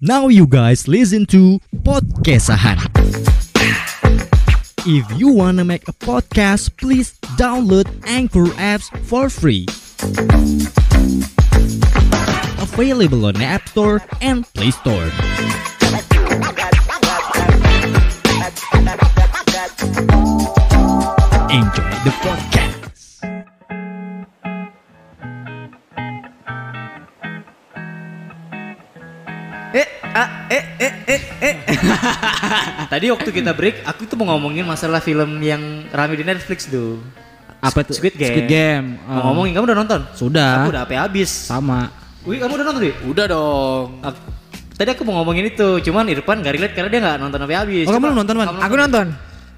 Now you guys listen to Podcastahan. If you wanna make a podcast, please download Anchor apps for free. Available on App Store and Play Store. Enjoy the podcast. Eh, eh, eh, eh. Tadi waktu kita break, aku tuh mau ngomongin masalah film yang rame di Netflix tuh. Apa tuh? Squid Game. Squid Game. Mau Oh. ngomongin, kamu udah nonton? Sudah. Aku udah sampai habis. Sama. Wih, kamu udah nonton, Wi? Udah dong. Ak- Tadi aku mau ngomongin itu, cuman Irfan gak relate karena dia gak nonton sampai habis. Oh, kamu Coba- belum nonton, Man? kamu Aku nonton.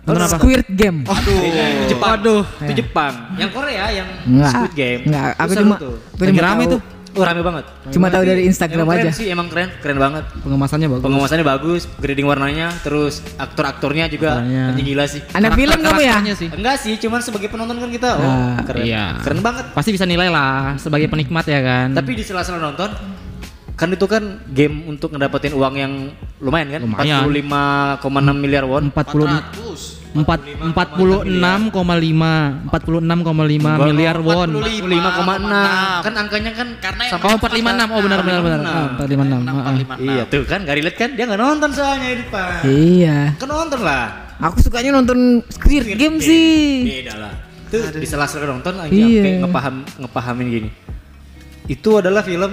Nonton apa? Squid Game. Aduh, itu Jepang. Aduh. Itu Jepang. Yang Korea yang Enggak. Squid Game. Enggak, aku cuma tuh. aku Lagi rame tuh. Oh, rame banget. Cuma tahu dari Instagram emang aja. Keren sih, emang keren, keren banget. Pengemasannya bagus. Pengemasannya bagus, grading warnanya, terus aktor-aktornya juga anjing gila sih. Anak film kamu ya? Karakternya sih. Enggak sih, cuman sebagai penonton kan kita oh, Ah, keren. iya. Keren banget. Pasti bisa nilai lah sebagai penikmat ya kan. Tapi di sela-sela nonton kan itu kan game untuk ngedapetin uang yang lumayan kan? Lumayan. 45,6 miliar won. 40 empat 46,5 46,5 miliar won. 45,6 kan angkanya kan Karena Oh 456 oh benar benar benar. Ah, 456. Ah, ah. Iya tuh kan gak relate kan dia nggak nonton soalnya di depan. Iya. Kan nonton lah. Aku sukanya nonton Squid Game sih. Beda lah. Tuh di sela-sela nonton aja Iya. kayak ngepaham ngepahamin gini. Itu adalah film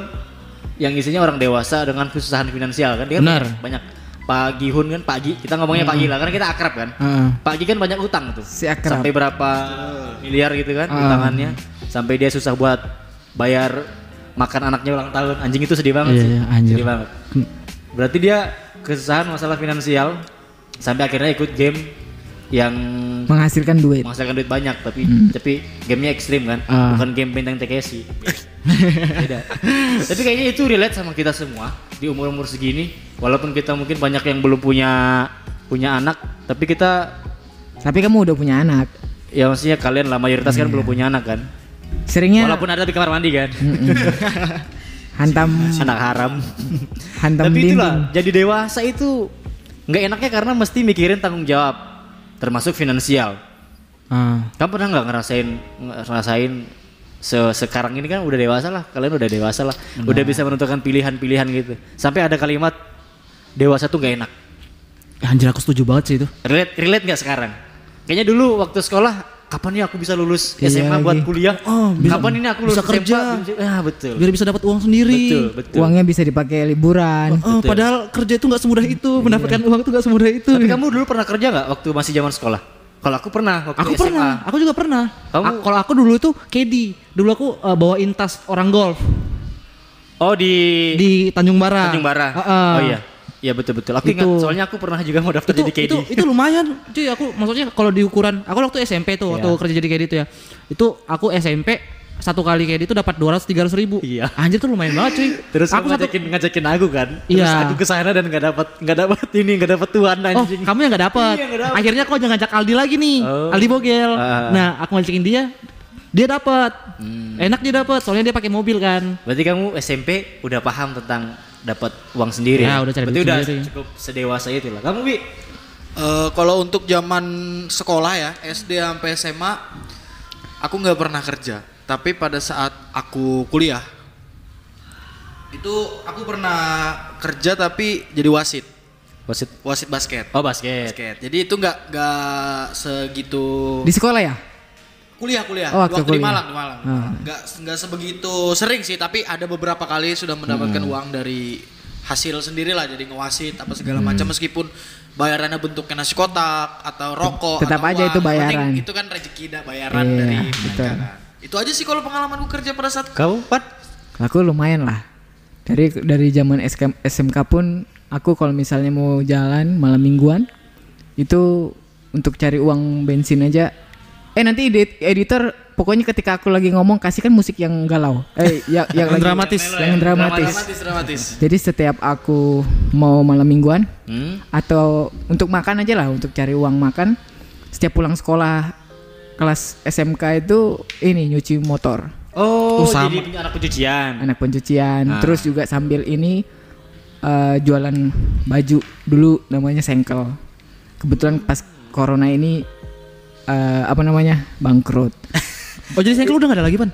yang isinya orang dewasa dengan kesusahan finansial kan dia Benar. banyak Pak Gihun kan Pak Gi kita ngomongnya Pak Gi lah karena kita akrab kan Heeh. Pak Gi kan banyak utang tuh Si akrab. sampai berapa miliar gitu kan Ah. utangannya sampai dia susah buat bayar makan anaknya ulang tahun anjing itu sedih banget Iya, sih iya, anjir. sedih banget berarti dia kesusahan masalah finansial sampai akhirnya ikut game yang Menghasilkan duit. menghasilkan duit banyak tapi tapi gamenya ekstrim kan Ah. bukan game benteng Takeshi beda. Tapi kayaknya itu relate sama kita semua di umur umur segini. Walaupun kita mungkin banyak yang belum punya punya anak tapi kita Tapi kamu udah punya anak. ya maksudnya kalian lah mayoritas kan belum punya anak kan? Seringnya walaupun ada di kamar mandi kan? Hantam. Anak haram. Hantam tapi dinding. itulah jadi dewasa itu nggak enaknya karena mesti mikirin tanggung jawab termasuk finansial. Ah. Kamu pernah nggak ngerasain ngerasain se- sekarang ini kan udah dewasa lah, kalian udah dewasa lah, udah bisa menentukan pilihan-pilihan gitu. Sampai ada kalimat dewasa tuh gak enak. Anjir aku setuju banget sih itu. Relate relate nggak sekarang? Kayaknya dulu waktu sekolah kapan nih aku bisa lulus Iya SMA buat lagi. kuliah? Oh, bisa- kapan ini aku lulus bisa SMA? kerja. Ah, betul. Biar bisa dapat uang sendiri. Betul, betul. Uangnya bisa dipakai liburan. Oh, padahal kerja itu nggak semudah itu, mendapatkan uang itu nggak semudah itu. Tapi kamu dulu pernah kerja nggak waktu masih zaman sekolah? Kalau aku pernah waktu aku SMA. pernah, aku juga pernah. Kamu- Kalau aku dulu itu KD, dulu aku uh, bawain tas orang golf Oh di di Tanjung Bara. Tanjung Bara. Heeh. Oh iya. Iya betul betul. Aku Itu. ingat soalnya aku pernah juga mau daftar Itu, jadi KD. itu itu lumayan, cuy. Aku maksudnya kalau di ukuran, aku waktu SMP tuh, waktu Iya. kerja jadi KD itu ya, itu aku SMP satu kali KD itu dapat 200 300 ribu. Iya. Anjir tuh lumayan banget cuy. Terus aku aku satu, ngajakin ngajakin aku kan. Terus Iya. aku ke sana dan nggak dapat nggak dapat ini nggak dapat tuan Oh, anjing. kamu yang gak dapet. Iya, nggak. Akhirnya aku aja ngajak Aldi lagi nih. Oh. Aldi Bogel. Ah. Nah, aku ngajakin dia. Dia dapat. Hmm. Enak dia dapat, soalnya dia pakai mobil kan. Berarti kamu SMP udah paham tentang dapat uang sendiri. Ya, udah cari Berarti udah sendiri. cukup sedewasa itu lah. Kamu Wi? Eh, kalau untuk zaman sekolah ya SD sampai SMA aku nggak pernah kerja tapi pada saat aku kuliah itu aku pernah kerja tapi jadi wasit Wasit. wasit basket Oh basket. basket jadi itu nggak nggak segitu Di sekolah ya? kuliah kuliah Oh, waktu waktu, di kuliah. Malang di Malang Ah. nggak nggak sebegitu sering sih tapi ada beberapa kali sudah mendapatkan uang dari hasil sendiri lah jadi ngewasit apa segala macam meskipun bayarannya bentuknya nasi kotak atau rokok Tetap atau aja uang. itu penting bayaran. itu kan rezeki dah bayaran Iya, dari betul. kan. Itu aja sih kalau pengalamanku kerja pada saat Kamu Pat? Aku lumayan lah. Dari dari zaman SK, SMK pun aku kalau misalnya mau jalan malam mingguan itu untuk cari uang bensin aja. Eh nanti edit, editor pokoknya ketika aku lagi ngomong kasihkan musik yang galau. Eh ya, yang lagi- dramatis. yang dramatis. dramatis dramatis Jadi setiap aku mau malam mingguan Hmm? atau untuk makan aja lah untuk cari uang makan setiap pulang sekolah kelas SMK itu ini nyuci motor Oh, Oh, jadi punya anak pencucian. anak pencucian Ah. terus juga sambil ini eh, jualan baju dulu namanya sengkel. Kebetulan pas corona ini eh, apa namanya bangkrut. Oh jadi saya udah gak ada lagi pan?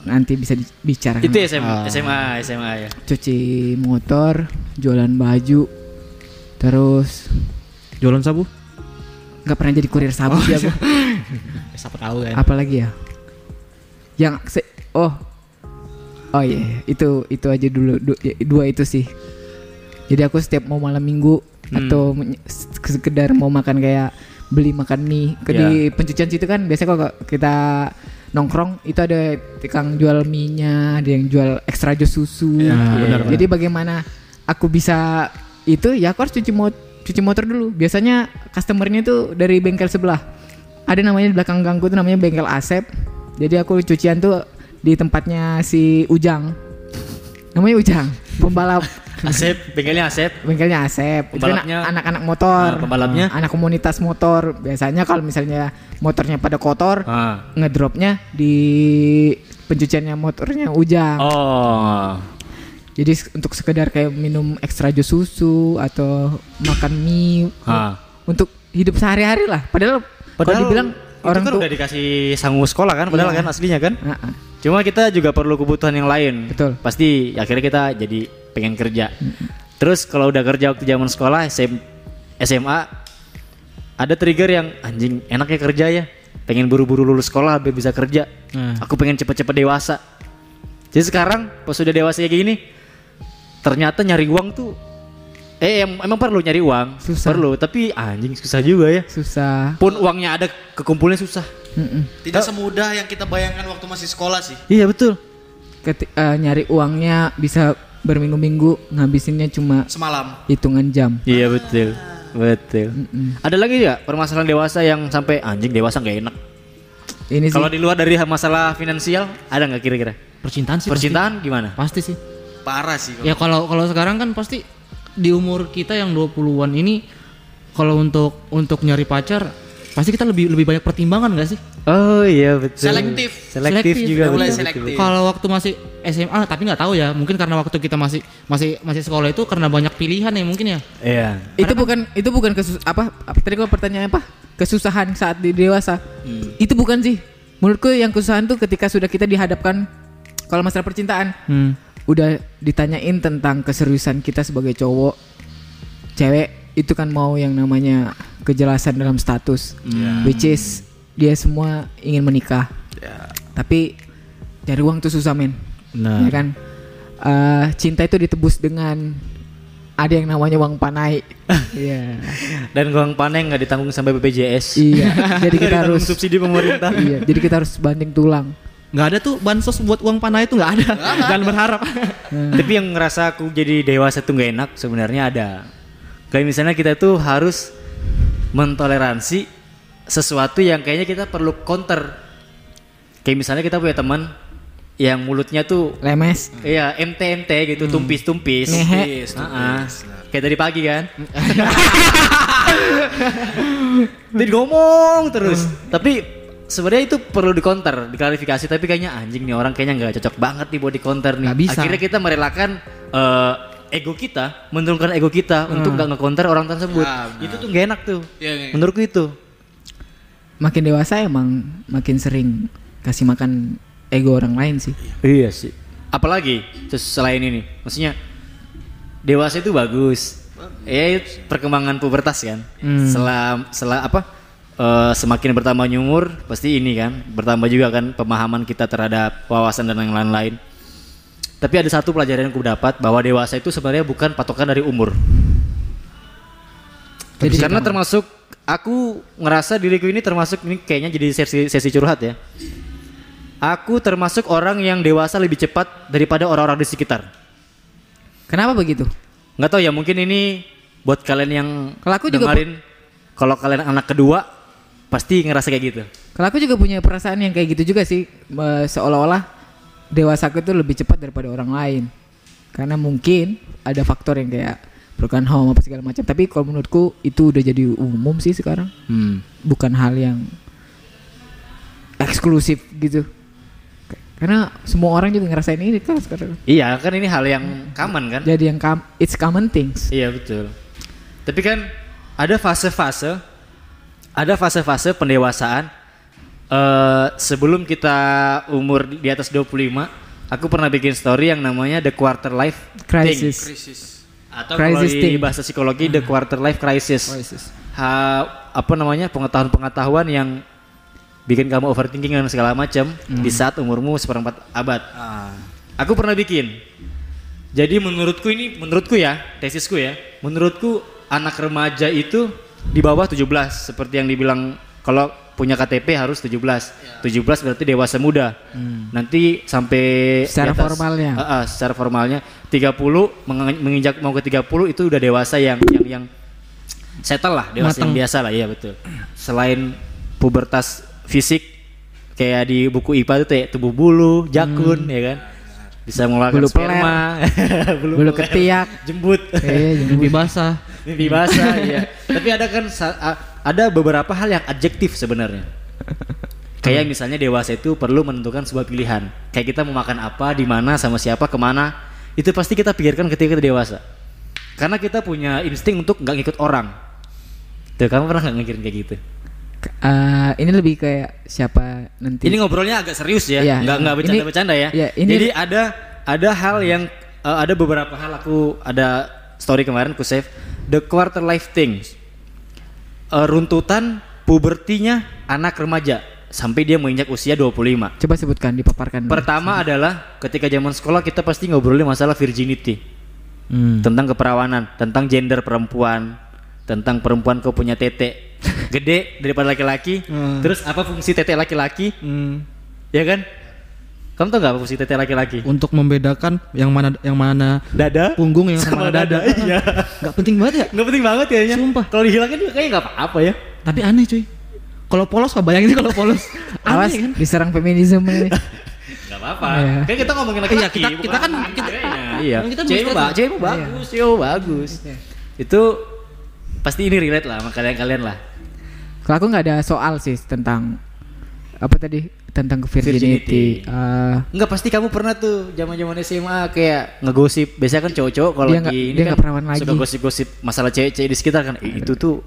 Nanti bisa dibicarakan. Itu SMA, SMA, SMA ya. Cuci motor, jualan baju, terus Jualan sabu? nggak pernah jadi kurir sabu sih aku. Siapa tahu kan. Apalagi ya? Yang se oh oh iya itu itu aja dulu du- ya, dua itu sih. Jadi aku setiap mau malam minggu atau menye- sekedar mau makan kayak beli makan mie ke di pencucian situ kan biasanya kalau kita nongkrong itu ada tukang jual mie-nya, ada yang jual ekstra jus susu. Ya, Iya. benar, Jadi bagaimana aku bisa itu ya aku harus cuci mo cuci motor dulu. Biasanya customernya tuh dari bengkel sebelah. Ada namanya di belakang ganggu tuh namanya bengkel Asep. Jadi aku cucian tuh di tempatnya si Ujang. Namanya Ujang, pembalap. Asep, bengkelnya Asep. Bengkelnya Asep. Itu Pembalapnya- anak-anak motor. Ah, pembalapnya? Anak komunitas motor. Biasanya kalau misalnya motornya pada kotor, Ah. ngedropnya di pencuciannya motornya Ujang. Oh. Jadi untuk sekedar kayak minum ekstra jus susu atau makan mie Ah. untuk hidup sehari-hari lah. Padahal, kalau dibilang itu orang kan tuh udah dikasih sangu sekolah kan, padahal Iya. kan aslinya kan. Ah, ah. Cuma kita juga perlu kebutuhan yang lain. Betul. Pasti akhirnya kita jadi pengen kerja. Terus kalau udah kerja waktu zaman sekolah SM, SMA ada trigger yang anjing enaknya kerja ya. Pengen buru-buru lulus sekolah biar bisa kerja. Nah. Aku pengen cepet-cepet dewasa. Jadi sekarang pas sudah dewasa kayak gini ternyata nyari uang tuh eh em- emang perlu nyari uang, Susah. perlu, tapi anjing susah juga ya. susah. Pun uangnya ada kekumpulnya susah. Mm-mm. Tidak semudah yang kita bayangkan waktu masih sekolah sih. Iya betul. Keti- eh, nyari uangnya bisa berminggu-minggu ngabisinnya cuma Semalam. hitungan jam. Iya betul, betul. Mm-mm. Ada lagi nggak permasalahan dewasa yang sampai anjing dewasa nggak enak? Ini sih Kalau di luar dari masalah finansial ada nggak kira-kira? Percintaan sih. Percintaan gimana? Pasti, pasti sih. Parah sih. kalau- Ya kalau kalau sekarang kan pasti di umur kita yang 20-an ini kalau untuk untuk nyari pacar pasti kita lebih lebih banyak pertimbangan gak sih? Oh iya betul. Selektif. Selektif, Selektif. juga. Udah mulai betul, selektif. betul. Kalau waktu masih SMA tapi nggak tahu ya, mungkin karena waktu kita masih masih masih sekolah itu karena banyak pilihan ya mungkin ya. Iya. itu bukan itu bukan kesus apa, apa tadi kalau pertanyaan apa kesusahan saat di dewasa itu bukan sih menurutku yang kesusahan tuh ketika sudah kita dihadapkan kalau masalah percintaan Hmm. Udah ditanyain tentang keseriusan kita sebagai cowok cewek itu kan mau yang namanya kejelasan dalam status. Which is dia semua ingin menikah. Tapi cari uang tuh susah men. Nah. ya kan? Eh, cinta itu ditebus dengan ada yang namanya uang panai. Iya. Dan uang panen nggak ditanggung sampai BPJS. iya. Jadi kita harus subsidi pemerintah. iya jadi kita harus banting tulang Nggak ada tuh bansos buat uang panah itu nggak ada. Jangan berharap. Tapi yang ngerasa aku jadi dewasa tuh nggak enak sebenarnya ada. Kayak misalnya kita tuh harus mentoleransi sesuatu yang kayaknya kita perlu counter. Kayak misalnya kita punya teman yang mulutnya tuh lemes iya MT MT gitu tumpis tumpis. Ngehe. Kayak dari pagi kan. Dia ngomong terus. Tapi sebenarnya itu perlu di counter, diklarifikasi tapi kayaknya anjing nih orang kayaknya nggak cocok banget nih buat di counter nih. Nggak bisa. Akhirnya kita merelakan eh, ego kita, menurunkan ego kita untuk nggak nge-counter orang tersebut. Benar. itu tuh nggak enak tuh. Iya, iya. Menurutku itu. makin dewasa emang makin sering kasih makan ego orang lain sih Iya sih. Apalagi terus selain ini, maksudnya dewasa itu bagus. Ya itu perkembangan pubertas kan. Selam, selam apa? Eh, semakin bertambah umur pasti ini kan bertambah juga kan pemahaman kita terhadap wawasan dan yang lain-lain. Tapi ada satu pelajaran yang aku dapat bahwa dewasa itu sebenarnya bukan patokan dari umur. Jadi karena termasuk aku ngerasa diriku ini termasuk ini kayaknya jadi sesi sesi curhat ya. Aku termasuk orang yang dewasa lebih cepat daripada orang-orang di sekitar. kenapa begitu Nggak tahu ya mungkin ini buat kalian yang Kalau aku juga dengerin kalau kalian anak kedua pasti ngerasa kayak gitu. Kalau aku juga punya perasaan yang kayak gitu juga sih, seolah-olah dewasaku itu lebih cepat daripada orang lain. Karena mungkin ada faktor yang kayak broken home apa segala macam. Tapi kalau menurutku itu udah jadi umum sih sekarang, Hmm. bukan hal yang eksklusif gitu. Karena semua orang juga ngerasain ini kan sekarang. Iya, kan ini hal yang common kan? Jadi yang com- it's common things. Iya betul. Tapi kan ada fase-fase, ada fase-fase pendewasaan. eh sebelum kita umur di atas 25, aku pernah bikin story yang namanya the quarter life Crisis. thing. Atau kalau Crisis di thing. bahasa psikologi the quarter life crisis. Ha- apa namanya pengetahuan-pengetahuan yang bikin kamu overthinking dan segala macam di saat umurmu seperempat abad. Ah. Aku pernah bikin. Jadi menurutku ini, menurutku ya, tesisku ya, menurutku anak remaja itu di bawah 17 seperti yang dibilang kalau punya KTP harus 17. 17 berarti dewasa muda. Nanti sampai Secara formalnya. Ah, ah, secara formalnya 30 menge- menginjak mau ke 30 itu udah dewasa yang yang yang settle lah, dewasa yang Mateng. biasa lah, iya betul. Selain pubertas fisik kayak di buku IPA itu kayak tubuh bulu, jakun ya kan. Bisa mengeluarkan Bulu sperma, bulu, Bulu ketiak. jembut, Eh, jadi Mimpi basah. Mimpi basah ya. Tapi ada kan ada beberapa hal yang adjektif sebenarnya. Kayak misalnya dewasa itu perlu menentukan sebuah pilihan. Kayak kita mau makan apa, di mana, sama siapa, ke mana. Itu pasti kita pikirkan ketika kita dewasa. Karena kita punya insting untuk nggak ngikut orang. Tuh, kamu pernah nggak mikirin kayak gitu? eh, ini lebih kayak siapa nanti. Ini ngobrolnya agak serius ya, Iya. nggak nggak bercanda-bercanda ya. iya, ini- Jadi ada ada hal yang eh, ada beberapa hal aku ada story kemarin ku save the quarter life things. Eh, runtutan pubertinya anak remaja sampai dia menginjak usia 25. Coba sebutkan, dipaparkan. dulu. Pertama adalah ketika zaman sekolah kita pasti ngobrolin masalah virginity, Hmm. tentang keperawanan, tentang gender perempuan, tentang perempuan kau punya tete gede daripada laki-laki. Terus apa fungsi tete laki-laki? Hmm. Ya kan? Kamu tau gak fungsi tete laki-laki? Untuk membedakan yang mana yang mana Dada? punggung yang Sama mana dada. dada, iya. Gak penting banget ya. Nggak penting banget kayaknya. Sumpah. Kalau dihilangin juga kayaknya nggak apa-apa ya. Tapi aneh cuy. Kalau polos kok bayangin kalau polos. Awas Aneh kan? diserang feminisme ini. Nggak apa-apa. Iya. Kan kita ngomongin laki-laki. Iya, kita- bukan kita kan- kita- iya. kan kita Cewek bisa ba cewek mah bagus, cewek mah bagus. Itu pasti ini relate lah sama kalian-kalian lah. Kalau aku nggak ada soal sih tentang apa tadi tentang virginity. Virginity. Eh, Enggak pasti kamu pernah tuh zaman-zaman SMA kayak ngegosip. Biasanya kan cowok-cowok kalau lagi nggak- ini dia kan perawan lagi. suka gosip-gosip masalah cewek-cewek di sekitar kan. "Eh, itu tuh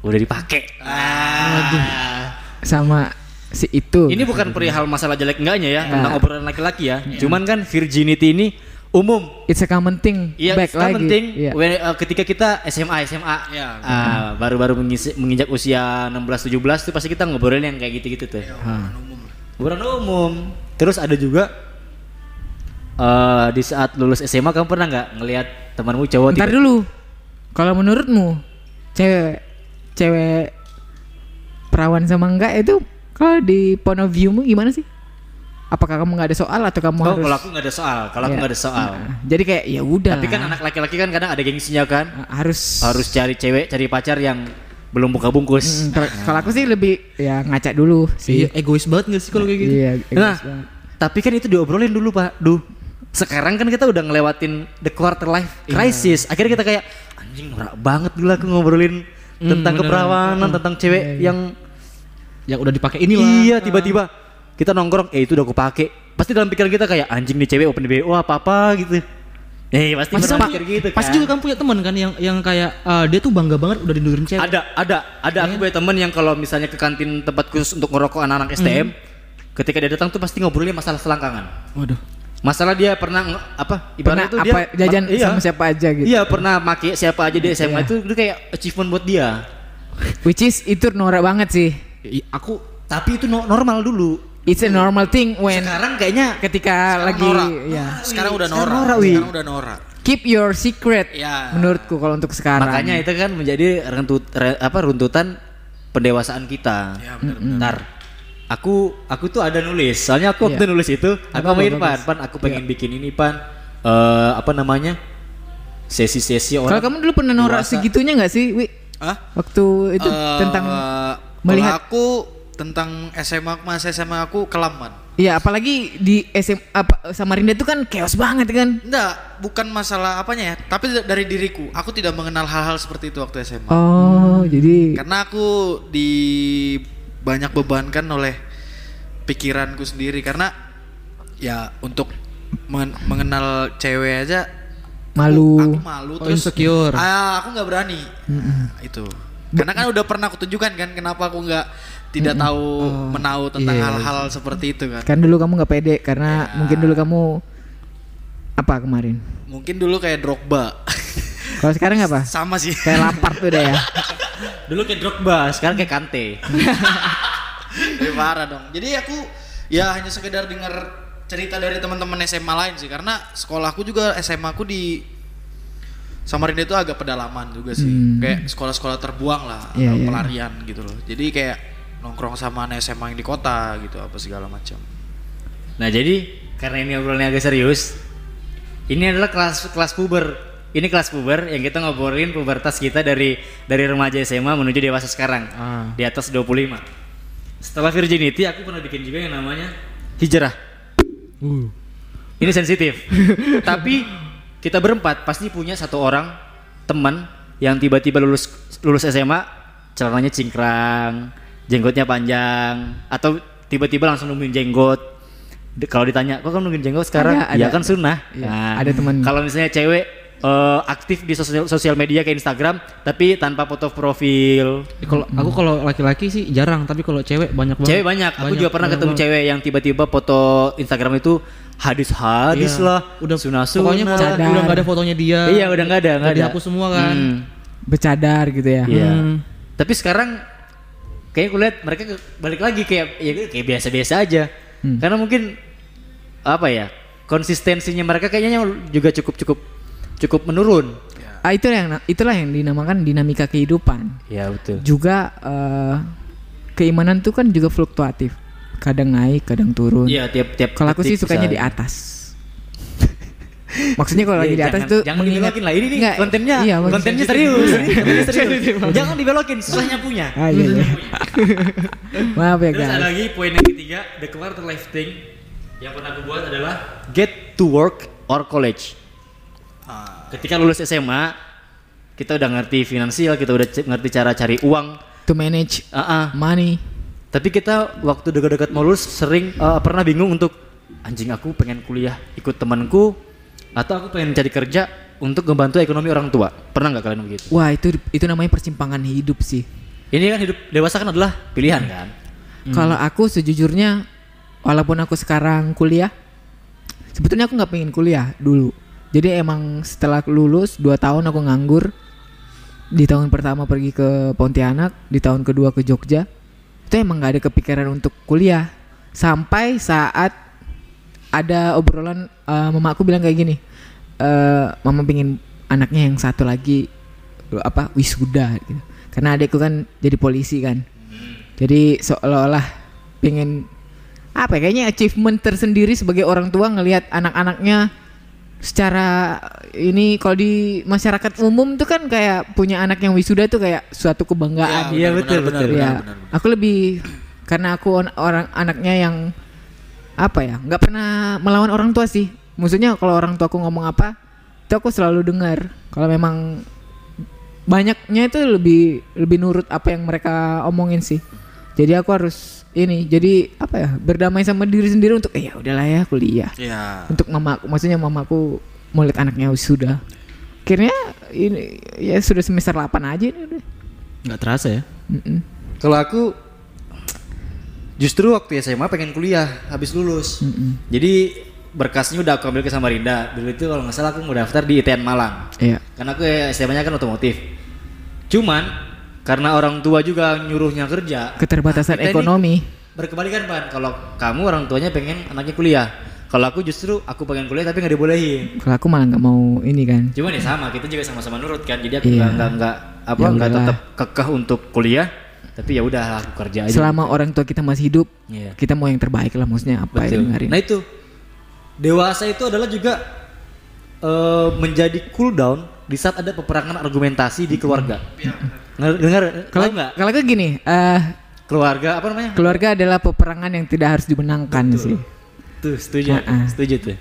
udah dipakai. Ah. sama si itu. Ini bukan perihal masalah jelek enggaknya ya, tentang Nah. obrolan laki-laki ya. Cuman kan virginity ini umum. It's a common thing. Iya, back it's common lagi. thing Iya. when- uh, ketika kita SMA, SMA, Iya, ah, baru-baru menginjak usia 16, 17 itu pasti kita ngobrolin yang kayak gitu-gitu tuh. Hah. Obrolan umum. Terus ada juga eh di saat lulus SMA kamu pernah nggak ngelihat temanmu cowok Ntar tiba- dulu. Kalau menurutmu cewek cewek perawan sama enggak itu kalau di point of view-mu gimana sih? Apakah kamu nggak ada soal atau kamu Oh, harus? kalau aku nggak ada soal, kalau aku Iya. nggak ada soal. Nah, jadi kayak ya udah. Tapi kan anak laki-laki kan kadang ada gengsinya kan, harus harus cari cewek, cari pacar yang belum buka bungkus. Mm, kalau- kalau aku sih lebih ya ngaca dulu Iya, sih. egois banget gak sih kalau kayak gitu? Iya, Nah, egois banget. tapi kan itu diobrolin dulu pak, duh. Sekarang kan kita udah ngelewatin the quarter life crisis. Akhirnya kita kayak anjing norak banget dulu aku ngobrolin tentang bener. keperawatan, tentang cewek yang Yang udah dipakai inilah. iya tiba-tiba kita nongkrong, eh itu udah aku pakai. Pasti dalam pikiran kita kayak anjing nih cewek open BO apa apa gitu. Eh pasti Pasti mikir gitu kan. Pasti juga kamu punya teman kan yang yang kayak eh, dia tuh bangga banget udah dinurin cewek. Ada, ada, ada. Aku punya temen yang kalau misalnya ke kantin tempat khusus untuk ngerokok anak-anak STM, ketika dia datang tuh pasti ngobrolnya masalah selangkangan. Waduh. Masalah dia pernah nge- apa? Pernah Ibaratnya tuh apa dia jajan iya, sama siapa aja gitu. Iya, pernah make siapa aja di SMA itu itu kayak achievement buat dia. Which is itu norak banget sih. I- aku Tapi itu no- normal dulu. It's a normal thing when Sekarang kayaknya ketika lagi Norak. ya Sekarang udah Sekarang norak. norak, Wi. Sekarang udah norak. keep your secret Ya. menurutku kalau untuk sekarang. makanya itu kan menjadi runtut re- apa runtutan pendewasaan kita. Ya, benar. Ntar aku aku tuh ada nulis. Soalnya aku waktu Iya. nulis itu aku main pan, pan aku pengen bikin ini pan eh apa namanya? Sesi-sesi Kalau orang. kamu dulu pernah norak segitunya nggak sih, Wi? Hah? Waktu itu Eh, tentang kalau melihat- aku tentang SMA masa SMA aku kelaman. Iya, apalagi di SM apa Samarinda itu kan chaos banget kan. Enggak, bukan masalah apanya ya, tapi da- dari diriku. Aku tidak mengenal hal-hal seperti itu waktu SMA. Oh, jadi Karena aku di banyak bebankan oleh pikiranku sendiri karena ya untuk men- mengenal cewek aja Malu. aku, aku malu Oh, terus insecure. ah, aku nggak berani Nah, itu karena kan udah pernah aku tunjukkan kan kenapa aku nggak tidak tahu menahu tentang Iya, hal-hal seperti itu kan Kan dulu kamu nggak pede karena Ya. mungkin dulu kamu apa kemarin? mungkin dulu kayak Drogba Kalau sekarang apa? sama sih Kayak lapar tuh deh ya. Dulu kayak Drogba, sekarang kayak Kante. Jadi parah dong. Jadi aku ya hanya sekedar dengar cerita dari teman-teman SMA lain sih karena sekolahku juga SMA aku di Samarinda itu agak pedalaman juga sih. Hmm. Kayak sekolah-sekolah terbuang lah Iya, atau iya. pelarian gitu loh. Jadi kayak nongkrong sama anak SMA yang di kota gitu apa segala macam. Nah jadi karena ini obrolannya agak serius, ini adalah kelas kelas puber. Ini kelas puber yang kita ngobrolin pubertas kita dari dari remaja SMA menuju dewasa sekarang Ah. di atas 25. Setelah virginity aku pernah bikin juga yang namanya hijrah. Ini sensitif. Tapi kita berempat pasti punya satu orang teman yang tiba-tiba lulus lulus SMA celananya cingkrang, jenggotnya panjang atau tiba-tiba langsung nemuin jenggot. Kalau ditanya, "Kok kamu nemuin jenggot sekarang?" Ada, ya ada. kan sunnah. Iya, ada teman. Kalau misalnya cewek eh, aktif di sosial, sosial media kayak Instagram tapi tanpa foto profil. Kalau aku kalau laki-laki sih jarang, tapi kalau cewek banyak banget. Cewek banyak. Aku juga pernah banyak ketemu banget. cewek yang tiba-tiba foto Instagram itu hadis-hadis Iya. lah, Udah sunah-sunah. Pokoknya Cadar. udah nggak ada fotonya dia. Iya, udah nggak ada, nggak Udah ada. dihapus semua kan. Hmm. Bercadar gitu ya. Iya. Hmm. Tapi sekarang kayaknya aku lihat mereka balik lagi kayak ya kayak biasa-biasa aja. Hmm. Karena mungkin apa ya? Konsistensinya mereka kayaknya juga cukup cukup cukup menurun. Ah, itu yang itulah yang dinamakan dinamika kehidupan. Ya betul. Juga eh, keimanan tuh kan juga fluktuatif. Kadang naik, kadang turun. Iya tiap tiap. Kalau aku sih sukanya bisa- di atas. Maksudnya kalau lagi di atas jangan- tuh jangan dibelokin lah. Ini nih kontennya iya, kontennya serius. kontennya serius. Jangan dibelokin susahnya punya. Ah, iya, iya. Maaf ya terus guys. ada lagi poin yang ketiga the quarter life thing. Yang pernah aku buat adalah get to work or college. Ketika lulus SMA kita udah ngerti finansial kita udah ngerti cara cari uang. To manage Ah, ah. money. tapi kita waktu dekat-dekat mau lulus sering eh, pernah bingung untuk anjing aku pengen kuliah ikut temanku atau aku pengen cari kerja untuk membantu ekonomi orang tua pernah nggak kalian begitu Wah, itu itu namanya persimpangan hidup sih. Ini kan hidup dewasa kan adalah pilihan kan. Kalau aku sejujurnya walaupun aku sekarang kuliah sebetulnya aku nggak pengen kuliah dulu. Jadi emang setelah lulus 2 tahun aku nganggur. Di tahun pertama pergi ke Pontianak, di tahun kedua ke Jogja. Itu emang nggak ada kepikiran untuk kuliah. Sampai saat ada obrolan eh, mama aku bilang kayak gini. Eh mama pingin anaknya yang satu lagi apa wisuda gitu. Karena adikku kan jadi polisi kan. Jadi seolah-olah pengen apa ya, kayaknya achievement tersendiri sebagai orang tua ngelihat anak-anaknya secara ini kalau di masyarakat umum tuh kan kayak punya anak yang wisuda tuh kayak suatu kebanggaan. Iya, betul, betul. Ya, aku lebih karena aku orang anaknya yang apa ya nggak pernah melawan orang tua sih. Maksudnya kalau orang tua aku ngomong apa, itu aku selalu dengar. Kalau memang banyaknya itu lebih lebih nurut apa yang mereka omongin sih. Jadi aku harus ini jadi apa ya berdamai sama diri sendiri untuk eh ya udahlah ya kuliah. Iya. Untuk mama maksudnya mamaku mau lihat anaknya sudah. Akhirnya ini ya sudah semester 8 aja ini udah. Nggak terasa ya. Mm-mm. Kalau aku justru waktu SMA pengen kuliah habis lulus. Jadi berkasnya udah aku ambil ke Samarinda. Dulu itu kalau nggak salah aku mau daftar di ITN Malang. Iya. Karena aku SMA-nya kan otomotif. Cuman karena orang tua juga nyuruhnya kerja. Keterbatasan ekonomi. Berkebalikan Pan. Kalau kamu orang tuanya pengen anaknya kuliah. Kalau aku justru aku pengen kuliah tapi nggak dibolehin. Kalau aku malah nggak mau ini kan. Cuman ya sama, kita juga sama-sama nurut kan. Jadi aku Iya. nggak nggak nggak apa Ya nggak tetap kekeh untuk kuliah. Tapi ya udah aku kerja aja. Selama orang tua kita masih hidup, Iya. kita mau yang terbaik lah maksudnya apa Betul. yang dengerin. Nah itu dewasa itu adalah juga eh, menjadi cool down di saat ada peperangan argumentasi di keluarga. Dengar dengar Kalau nggak? kalau aku gini, eh Keluarga apa namanya? keluarga adalah peperangan yang tidak harus dimenangkan sih. Tuh setuju, Ha-ha. setuju tuh.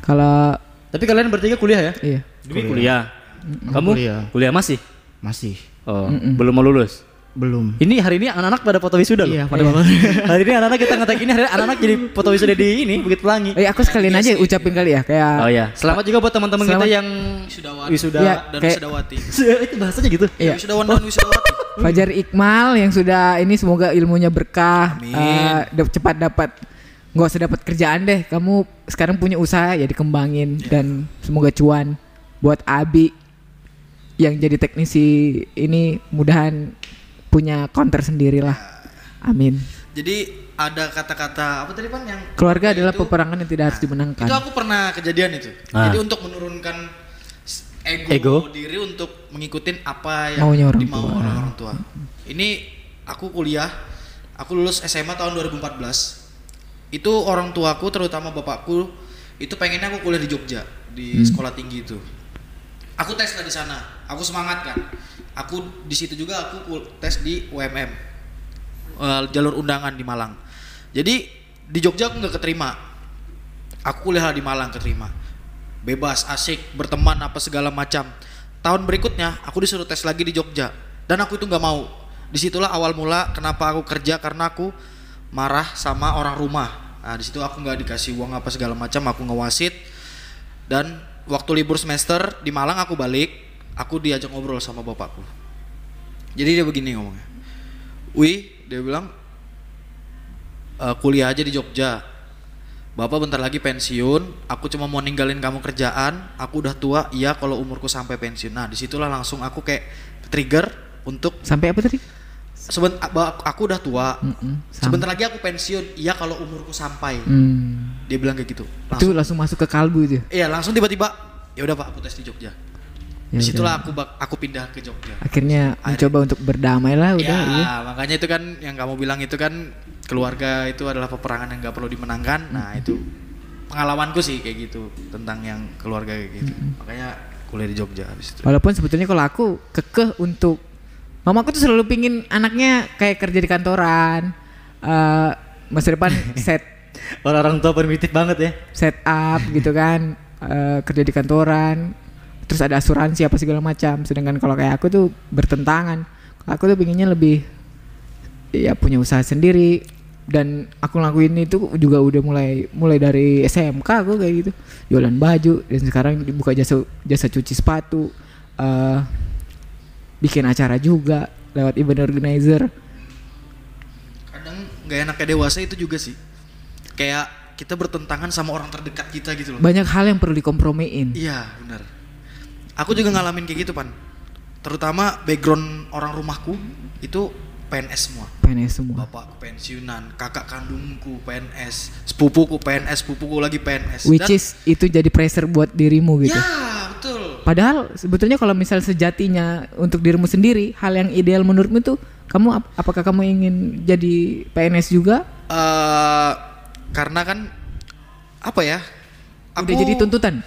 Kalau Tapi kalian bertiga kuliah ya? iya, Dwi kuliah. Kamu Kuliah. kuliah masih? Masih. Oh, belum mau lulus. Belum. Ini hari ini anak-anak pada foto wisuda loh. Iya, pada bapak. hari ini anak-anak kita ngetek ini hari anak-anak jadi foto wisuda di ini Bukit Pelangi. Eh aku sekalian aja ucapin kali ya kayak Oh ya, selamat juga buat teman-teman kita yang Wisudawan. wisuda. Iya. dan Kayak- wisudawati. Itu bahasanya gitu. Iya. Wisudawan dan wisudawati. Fajar Iqmal yang sudah ini semoga ilmunya berkah, Amin. dap- cepat dapat nggak usah dapat kerjaan deh. Kamu sekarang punya usaha ya dikembangin dan semoga cuan buat Abi yang jadi teknisi ini mudahan punya counter sendiri lah. Amin. Jadi ada kata-kata apa tadi pan yang Keluarga adalah itu- peperangan yang tidak harus dimenangkan. Itu aku pernah kejadian itu. Ah. Jadi untuk menurunkan ego, Ego. diri untuk mengikutin apa yang Maunya orang dimau tua. oleh orang tua. Ini aku kuliah, aku lulus SMA tahun 2014. Itu orang tuaku terutama bapakku itu pengennya aku kuliah di Jogja di Hmm. sekolah tinggi itu. Aku tes lah di sana. Aku semangat kan. Aku di situ juga aku tes di UMM. Eh, jalur undangan di Malang. Jadi di Jogja aku nggak keterima. Aku kuliah di Malang keterima. Bebas, asik, berteman apa segala macam. Tahun berikutnya aku disuruh tes lagi di Jogja dan aku itu nggak mau. Di situlah awal mula kenapa aku kerja karena aku marah sama orang rumah. Nah di situ aku nggak dikasih uang apa segala macam. Aku ngewasit dan waktu libur semester di Malang aku balik. Aku diajak ngobrol sama bapakku. Jadi dia begini ngomongnya. Wih, dia bilang "Eh, kuliah aja di Jogja. Bapak bentar lagi pensiun, aku cuma mau ninggalin kamu kerjaan, aku udah tua, iya kalau umurku sampai pensiun. Nah di situlah langsung aku kayak trigger untuk Sampai apa tadi? seben, ba- aku udah tua, Mm-mm, sam- sebentar lagi aku pensiun, iya kalau umurku sampai. Hmm. Dia bilang kayak gitu. Itu Langsung, langsung masuk ke kalbu itu. iya langsung tiba-tiba, ya udah pak aku tes di Jogja. Ya Di situlah aku bak- aku pindah ke Jogja. Akhirnya Akhirnya- mencoba untuk berdamai lah udah. ya, iya. makanya itu kan yang kamu bilang itu kan keluarga itu adalah peperangan yang nggak perlu dimenangkan. Nah itu pengalamanku sih kayak gitu tentang yang keluarga kayak gitu. Makanya kuliah di Jogja habis itu. Walaupun sebetulnya kalau aku kekeh untuk mamaku tuh selalu pingin anaknya kayak kerja di kantoran, eh masa depan set Orang-orang tua primitif banget ya. set up gitu kan, eh, kerja di kantoran, terus ada asuransi apa segala macam. Sedangkan kalau kayak aku tuh bertentangan. Aku tuh pinginnya lebih ya punya usaha sendiri dan aku ngelakuin itu juga udah mulai mulai dari SMK aku kayak gitu jualan baju dan sekarang dibuka jasa jasa cuci sepatu eh bikin acara juga lewat event organizer Kadang nggak enaknya dewasa itu juga sih. Kayak kita bertentangan sama orang terdekat kita gitu loh. banyak hal yang perlu dikompromiin Iya benar. Aku juga ngalamin kayak gitu pan. Terutama background orang rumahku itu PNS semua. PNS semua Bapakku pensiunan, kakak kandungku PNS, sepupuku PNS, sepupuku lagi PNS. which Dan- is itu jadi pressure buat dirimu gitu Ya betul. Padahal sebetulnya kalau misal sejatinya untuk dirimu sendiri hal yang ideal menurutmu tuh kamu ap- apakah kamu ingin jadi PNS juga? eh karena kan apa ya? Udah jadi tuntutan.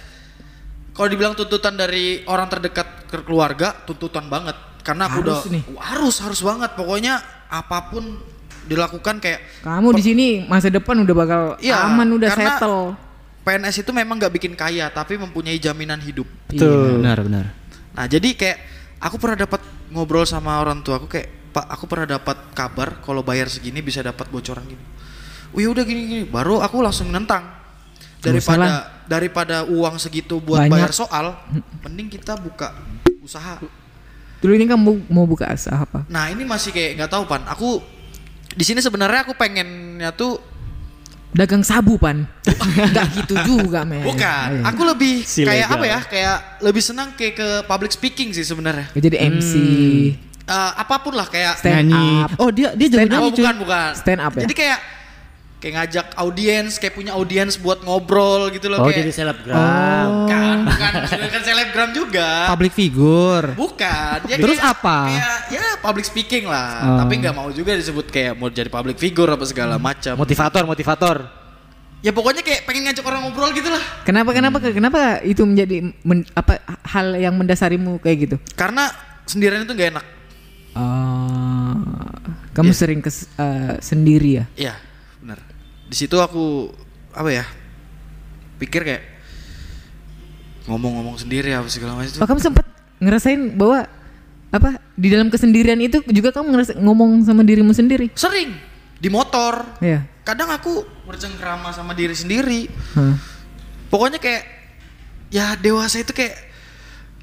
Kalau dibilang tuntutan dari orang terdekat ke keluarga, tuntutan banget. Karena aku Harus udah nih. harus harus banget. Pokoknya apa pun dilakukan kayak Kamu di sini masa depan udah bakal Iya, aman udah karena settle. PNS itu memang nggak bikin kaya, tapi mempunyai jaminan hidup. Iya. Benar, benar. Nah jadi kayak aku pernah dapat ngobrol sama orang tua aku kayak Pak aku pernah dapat kabar kalau bayar segini bisa dapat bocoran gini. Wih udah gini gini baru aku langsung nentang daripada daripada uang segitu buat Banyak. bayar soal mending kita buka usaha. Dulu ini kamu mau buka usaha apa? Nah ini masih kayak nggak tahu pan aku di sini sebenarnya aku pengennya tuh Dagang sabu pan. Enggak gitu juga men. bukan Iya. aku lebih Si kayak legal. apa ya kayak lebih senang kayak ke public speaking sih sebenarnya Jadi MC, Eh, apa pun lah kayak stand Nyanyi. up. Oh, dia dia jago Stand up. nyanyi, Oh bukan bukan. Stand up ya? Jadi kayak kayak ngajak audiens, kayak punya audiens buat ngobrol gitu loh Oh kayak. jadi selebgram. Bukan, bukan, bukan selebgram juga. Public figure. Bukan. Ya Terus kayak- apa? Kayak ya public speaking lah. Oh. Tapi nggak mau juga disebut kayak mau jadi public figure apa segala macam. Motivator, motivator. Ya pokoknya kayak pengen ngajak orang ngobrol gitu lah. Kenapa kenapa kenapa itu menjadi men- apa hal yang mendasarimu kayak gitu? Karena sendirian itu nggak enak. Oh, kamu Iya. sering kes, eh, sendiri ya? Iya, benar. Di situ aku apa ya? Pikir kayak ngomong-ngomong sendiri apa segala macam. Oh, kamu sempat ngerasain bahwa apa di dalam kesendirian itu juga kamu ngerasa ngomong sama dirimu sendiri. Sering di motor. Iya. Kadang aku bercengkrama sama diri sendiri. Hah. Pokoknya kayak ya dewasa itu kayak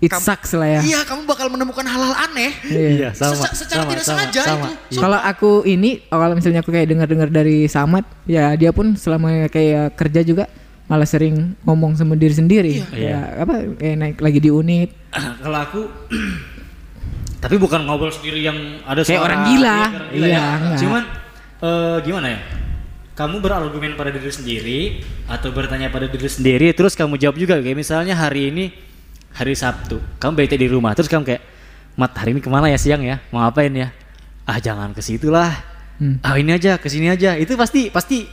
It Kam- sucks lah ya. Iya, kamu bakal menemukan hal-hal aneh. Iya. sama. Seca- secara sama, tidak sama, sengaja sama. itu. Kalau aku ini, kalau misalnya aku kayak dengar-dengar dari Samad, ya dia pun selama kayak kerja juga malah sering ngomong sama diri sendiri. Ya, apa kayak naik lagi di unit. Kalau aku tapi bukan ngobrol sendiri yang ada Kayak suara orang gila. Iya, kayak orang gila Iya, ya. enggak. Cuman eh, gimana ya? Kamu berargumen pada diri sendiri atau bertanya pada diri sendiri terus kamu jawab juga kayak misalnya hari ini hari Sabtu, kamu bete di rumah terus kamu kayak Mat hari ini ke mana ya siang ya? Mau ngapain ya? Ah jangan ke situ lah. Hmm. Ah ini aja, ke sini aja. Itu pasti pasti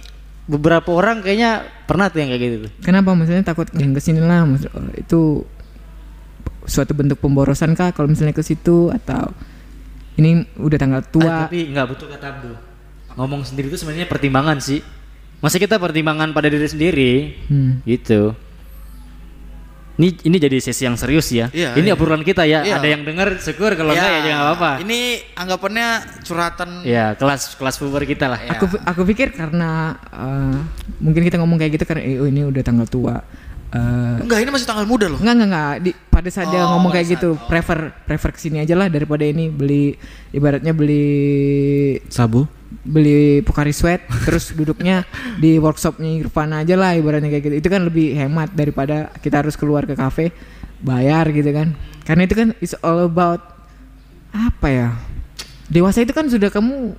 beberapa orang kayaknya pernah tuh yang kayak gitu. Kenapa maksudnya takut yang ke sini lah? Maksud, oh, itu suatu bentuk pemborosan kah kalau misalnya ke situ atau ini udah tanggal Ah, tua? tapi nggak butuh kata Abdul. Ngomong sendiri itu sebenarnya pertimbangan sih. Masa kita pertimbangan pada diri sendiri, Hmm. gitu. Ini ini jadi sesi yang serius ya. Iya, ini iya. obrolan kita ya. Iya. Ada yang dengar syukur kalau enggak ya jangan apa-apa. Ini anggapannya curhatan Ya kelas kelas puber kita lah. Aku aku pikir karena eh, mungkin kita ngomong kayak gitu karena eh, oh, ini udah tanggal tua. Eh, Enggak, ini masih tanggal muda loh. Enggak enggak enggak di, pada saat dia Oh, ngomong kayak gitu prefer prefer ke sini aja lah daripada ini beli ibaratnya beli Sabu. Beli Pocari Sweat terus duduknya di workshopnya Irfan aja lah ibaratnya kayak gitu itu kan lebih hemat daripada kita harus keluar ke kafe bayar gitu kan karena itu kan it's all about apa ya dewasa itu kan sudah kamu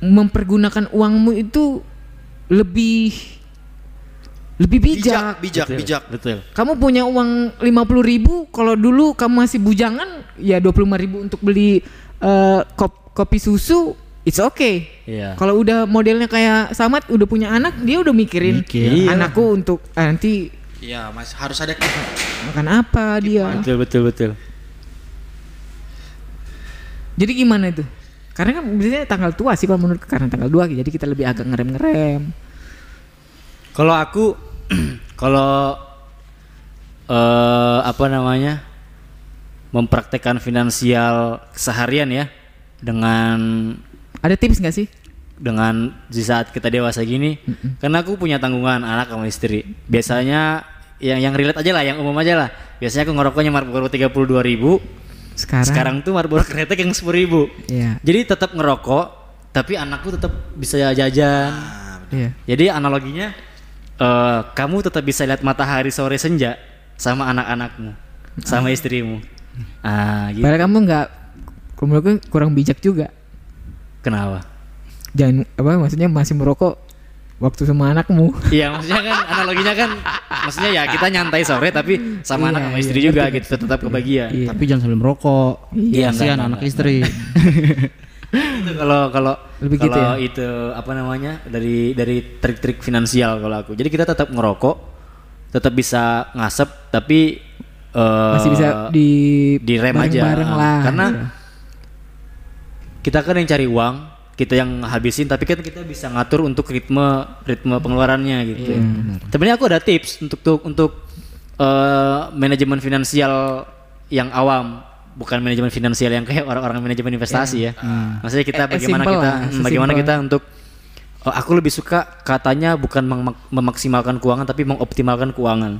mempergunakan uangmu itu lebih lebih bijak, bijak, Betul, bijak. Betul. kamu punya uang 50.000 ribu kalau dulu kamu masih bujangan ya 25.000 ribu untuk beli eh, kop- kopi susu it's okay Iya. kalau udah modelnya kayak Samad udah punya anak dia udah mikirin Mikir. Iya. anakku untuk eh, nanti Iya, Mas, harus ada kita. makan apa dia Betul betul betul. jadi gimana itu karena kan biasanya tanggal tua sih kalau menurut karena tanggal 2 jadi kita lebih agak ngerem-ngerem Kalau aku kalau eh apa namanya? mempraktekkan finansial keseharian ya dengan ada tips nggak sih? Dengan di saat kita dewasa gini karena aku punya tanggungan anak sama istri. Biasanya yang yang relate aja lah yang umum aja lah. Biasanya aku ngerokoknya Marlboro 32 ribu. Sekarang, sekarang tuh Marlboro kretek yang 10 ribu. Iya. jadi tetap ngerokok tapi anakku tetap bisa jajan. Iya. Jadi analoginya eh kamu tetap bisa lihat matahari sore senja sama anak-anakmu sama istrimu. Ah gitu. Padahal kamu nggak menurutku kurang bijak juga kenapa jangan apa maksudnya masih merokok waktu sama anakmu Iya maksudnya kan analoginya kan maksudnya ya kita nyantai sore tapi sama Iya, anak sama iya, istri juga gitu tetap kebagian. Iya. Tapi jangan sambil merokok. Iya, Kasihan anak enggak, istri. Itu Kalau kalau Lebih gitu kalau ya? itu apa namanya dari dari trik-trik finansial kalau aku. Jadi kita tetap ngerokok, tetap bisa ngasep tapi eh, masih bisa di direm aja. bareng-bareng Ah, lah Karena gitu. Kita kan yang cari uang, kita yang habisin tapi kan kita bisa ngatur untuk ritme ritme pengeluarannya gitu. Sebenarnya aku ada tips untuk untuk untuk eh, manajemen finansial yang awam, bukan manajemen finansial yang kayak orang-orang manajemen investasi ya. Maksudnya kita Eh, eh, bagaimana kita lah, bagaimana kita untuk oh, aku lebih suka katanya bukan mem- memaksimalkan keuangan tapi mengoptimalkan keuangan.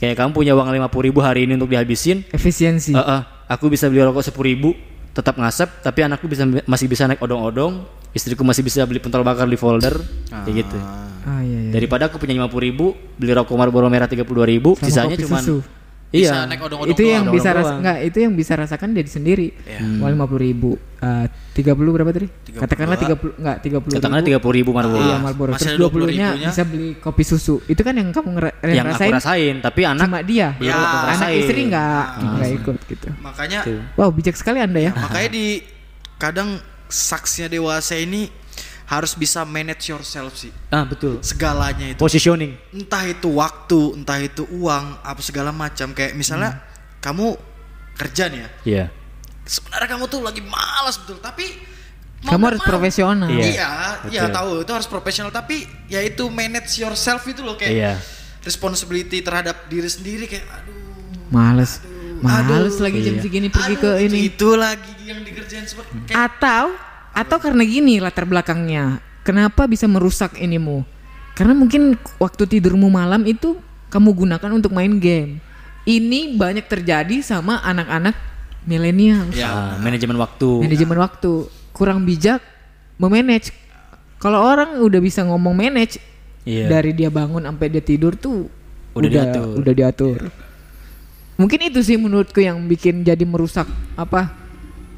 Kayak kamu punya uang 50.000 ribu hari ini untuk dihabisin, efisiensi. Eh, eh, aku bisa beli rokok sepuluh ribu, tetap ngasep, tapi anakku bisa masih bisa naik odong-odong, istriku masih bisa beli pentol bakar di folder, kayak gitu. ah iya, iya. Daripada aku punya lima puluh ribu, beli rokok Marlboro merah tiga puluh ribu, Sama sisanya cuma susu. Bisa iya. naik odong-odong itu yang doang. bisa ras nggak itu yang bisa rasakan diri sendiri. Uang lima puluh ribu tiga puluh berapa tadi? Katakanlah tiga puluh nggak tiga puluh Katakanlah tiga puluh ribu Marlboro. iya. Marlboro. Masih terus ada dua puluhnya 20.000-nya. bisa beli kopi susu. Itu kan yang kamu ngera- yang aku rasain? tapi anak cuma dia? Ya. anak istri nggak? Nggak ikut gitu. Makanya wow bijak sekali anda ya. Makanya di kadang saksinya dewasa ini harus bisa manage yourself sih. Ah betul. Segalanya itu. Positioning. Entah itu waktu, entah itu uang, apa segala macam. Kayak misalnya kamu kerja nih ya. Iya. Sebenarnya kamu tuh lagi malas betul, tapi mau kamu harus mau. profesional Iya. Iya, iya tahu itu harus profesional tapi ya itu manage yourself itu loh kayak Iya. responsibility terhadap diri sendiri kayak aduh males Males lagi jam segini pergi ke ini. Itu lagi yang dikerjain seperti Atau atau karena gini latar belakangnya. Kenapa bisa merusak inimu? Karena mungkin waktu tidurmu malam itu kamu gunakan untuk main game. Ini banyak terjadi sama anak-anak milenial. Ah, manajemen waktu. Manajemen waktu kurang bijak memanage. Kalau orang udah bisa ngomong manage Iya. dari dia bangun sampai dia tidur tuh Udah diatur. Udah diatur. Mungkin itu sih menurutku yang bikin jadi merusak apa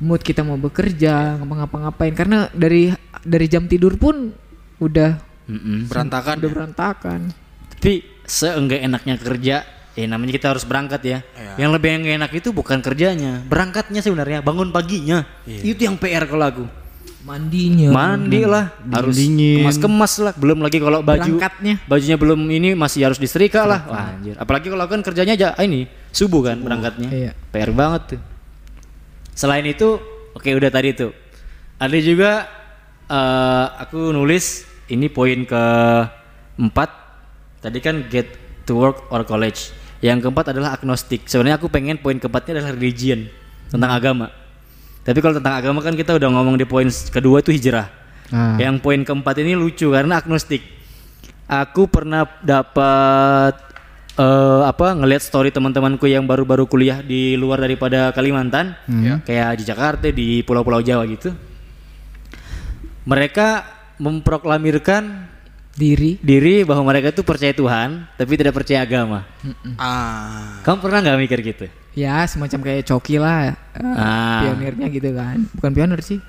mood kita mau bekerja, ngapa-ngapain karena dari dari jam tidur pun udah Mm-mm. berantakan. udah berantakan. Tapi seenggak enaknya kerja, ya namanya kita harus berangkat ya. Yang lebih enggak enak itu bukan kerjanya, berangkatnya sebenarnya, bangun paginya. Itu yang PR kalau aku. Mandinya. Mandi lah, harus Dingin. kemas-kemas lah. Belum lagi kalau baju Berangkatnya. bajunya belum ini masih harus disetrika lah. Wah, anjir. Apalagi kalau kan kerjanya aja ah, ini subuh kan berangkatnya. Iya. PR banget tuh. Selain itu, oke udah tadi tuh. Ada juga eh, aku nulis ini poin ke empat. Tadi kan get to work or college. Yang keempat adalah agnostik. Sebenarnya aku pengen poin keempatnya adalah religion tentang agama. Tapi kalau tentang agama kan kita udah ngomong di poin kedua itu hijrah. Ah. Yang poin keempat ini lucu karena agnostik. Aku pernah dapat eh apa ngelihat story teman-temanku yang baru-baru kuliah di luar daripada Kalimantan, kayak di Jakarta, di pulau-pulau Jawa gitu. Mereka memproklamirkan Diri. diri bahwa mereka itu percaya Tuhan, tapi tidak percaya agama. Ah. Kamu pernah nggak mikir gitu? Ya semacam kayak coki lah. eh, Ah. Pionirnya gitu kan. Bukan pionir sih.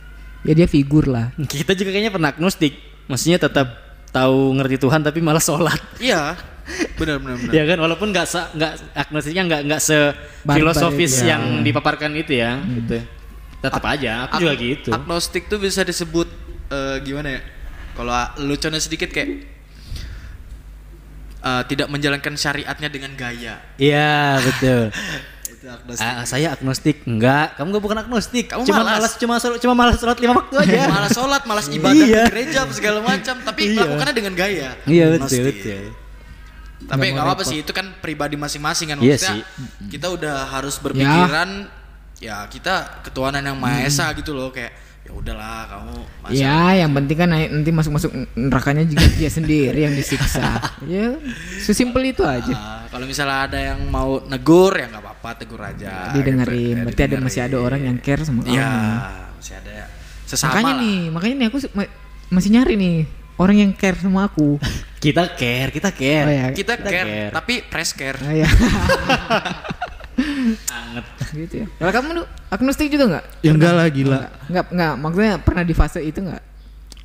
Ya dia figur lah. Kita juga kayaknya pernah agnostik, maksudnya tetap tahu ngerti Tuhan tapi malah sholat. Iya. Benar benar benar. Ya kan walaupun nggak nggak agnostiknya nggak nggak se filosofis ya. yang dipaparkan itu ya gitu. Tetap aja aku juga Ag- gitu. Agnostik tuh bisa disebut eh, gimana ya? Kalau lucunya sedikit kayak eh, tidak menjalankan syariatnya dengan gaya. Iya betul. Itu agnostik. Ah, saya agnostik enggak, kamu nggak bukan agnostik. Kamu cuma malas. malas cuma sholat- cuma malas sholat lima waktu aja. malas sholat, malas ibadah Iya. di gereja segala macam, tapi melakukannya dengan gaya. Iya betul betul. Tapi nggak apa-apa sih, itu kan pribadi masing-masing kan Iya maksudnya. sih. Kita udah harus berpikiran ya, kita ketuhanan yang maha esa gitu loh kayak ya udahlah kamu masa Ya, yang penting kan nanti masuk-masuk nerakanya juga dia sendiri yang disiksa. ya, sesimpel itu aja. Ah, kalau misalnya ada yang mau negur ya nggak apa-apa tegur aja. Didengerin. gitu. Ya, Berarti ada masih ada orang yang care sama kamu. Iya, masih ada ya. Sesama makanya lah. nih, makanya nih aku masih nyari nih orang yang care sama aku. Kita care, kita care. Oh ya. Kita, Kita care, care. tapi press care. Ah, ya. Anget. gitu ya. Kalau kamu tuh agnostik juga nggak? Ya enggak lah gila. Nggak, nggak. Maksudnya pernah di fase itu nggak?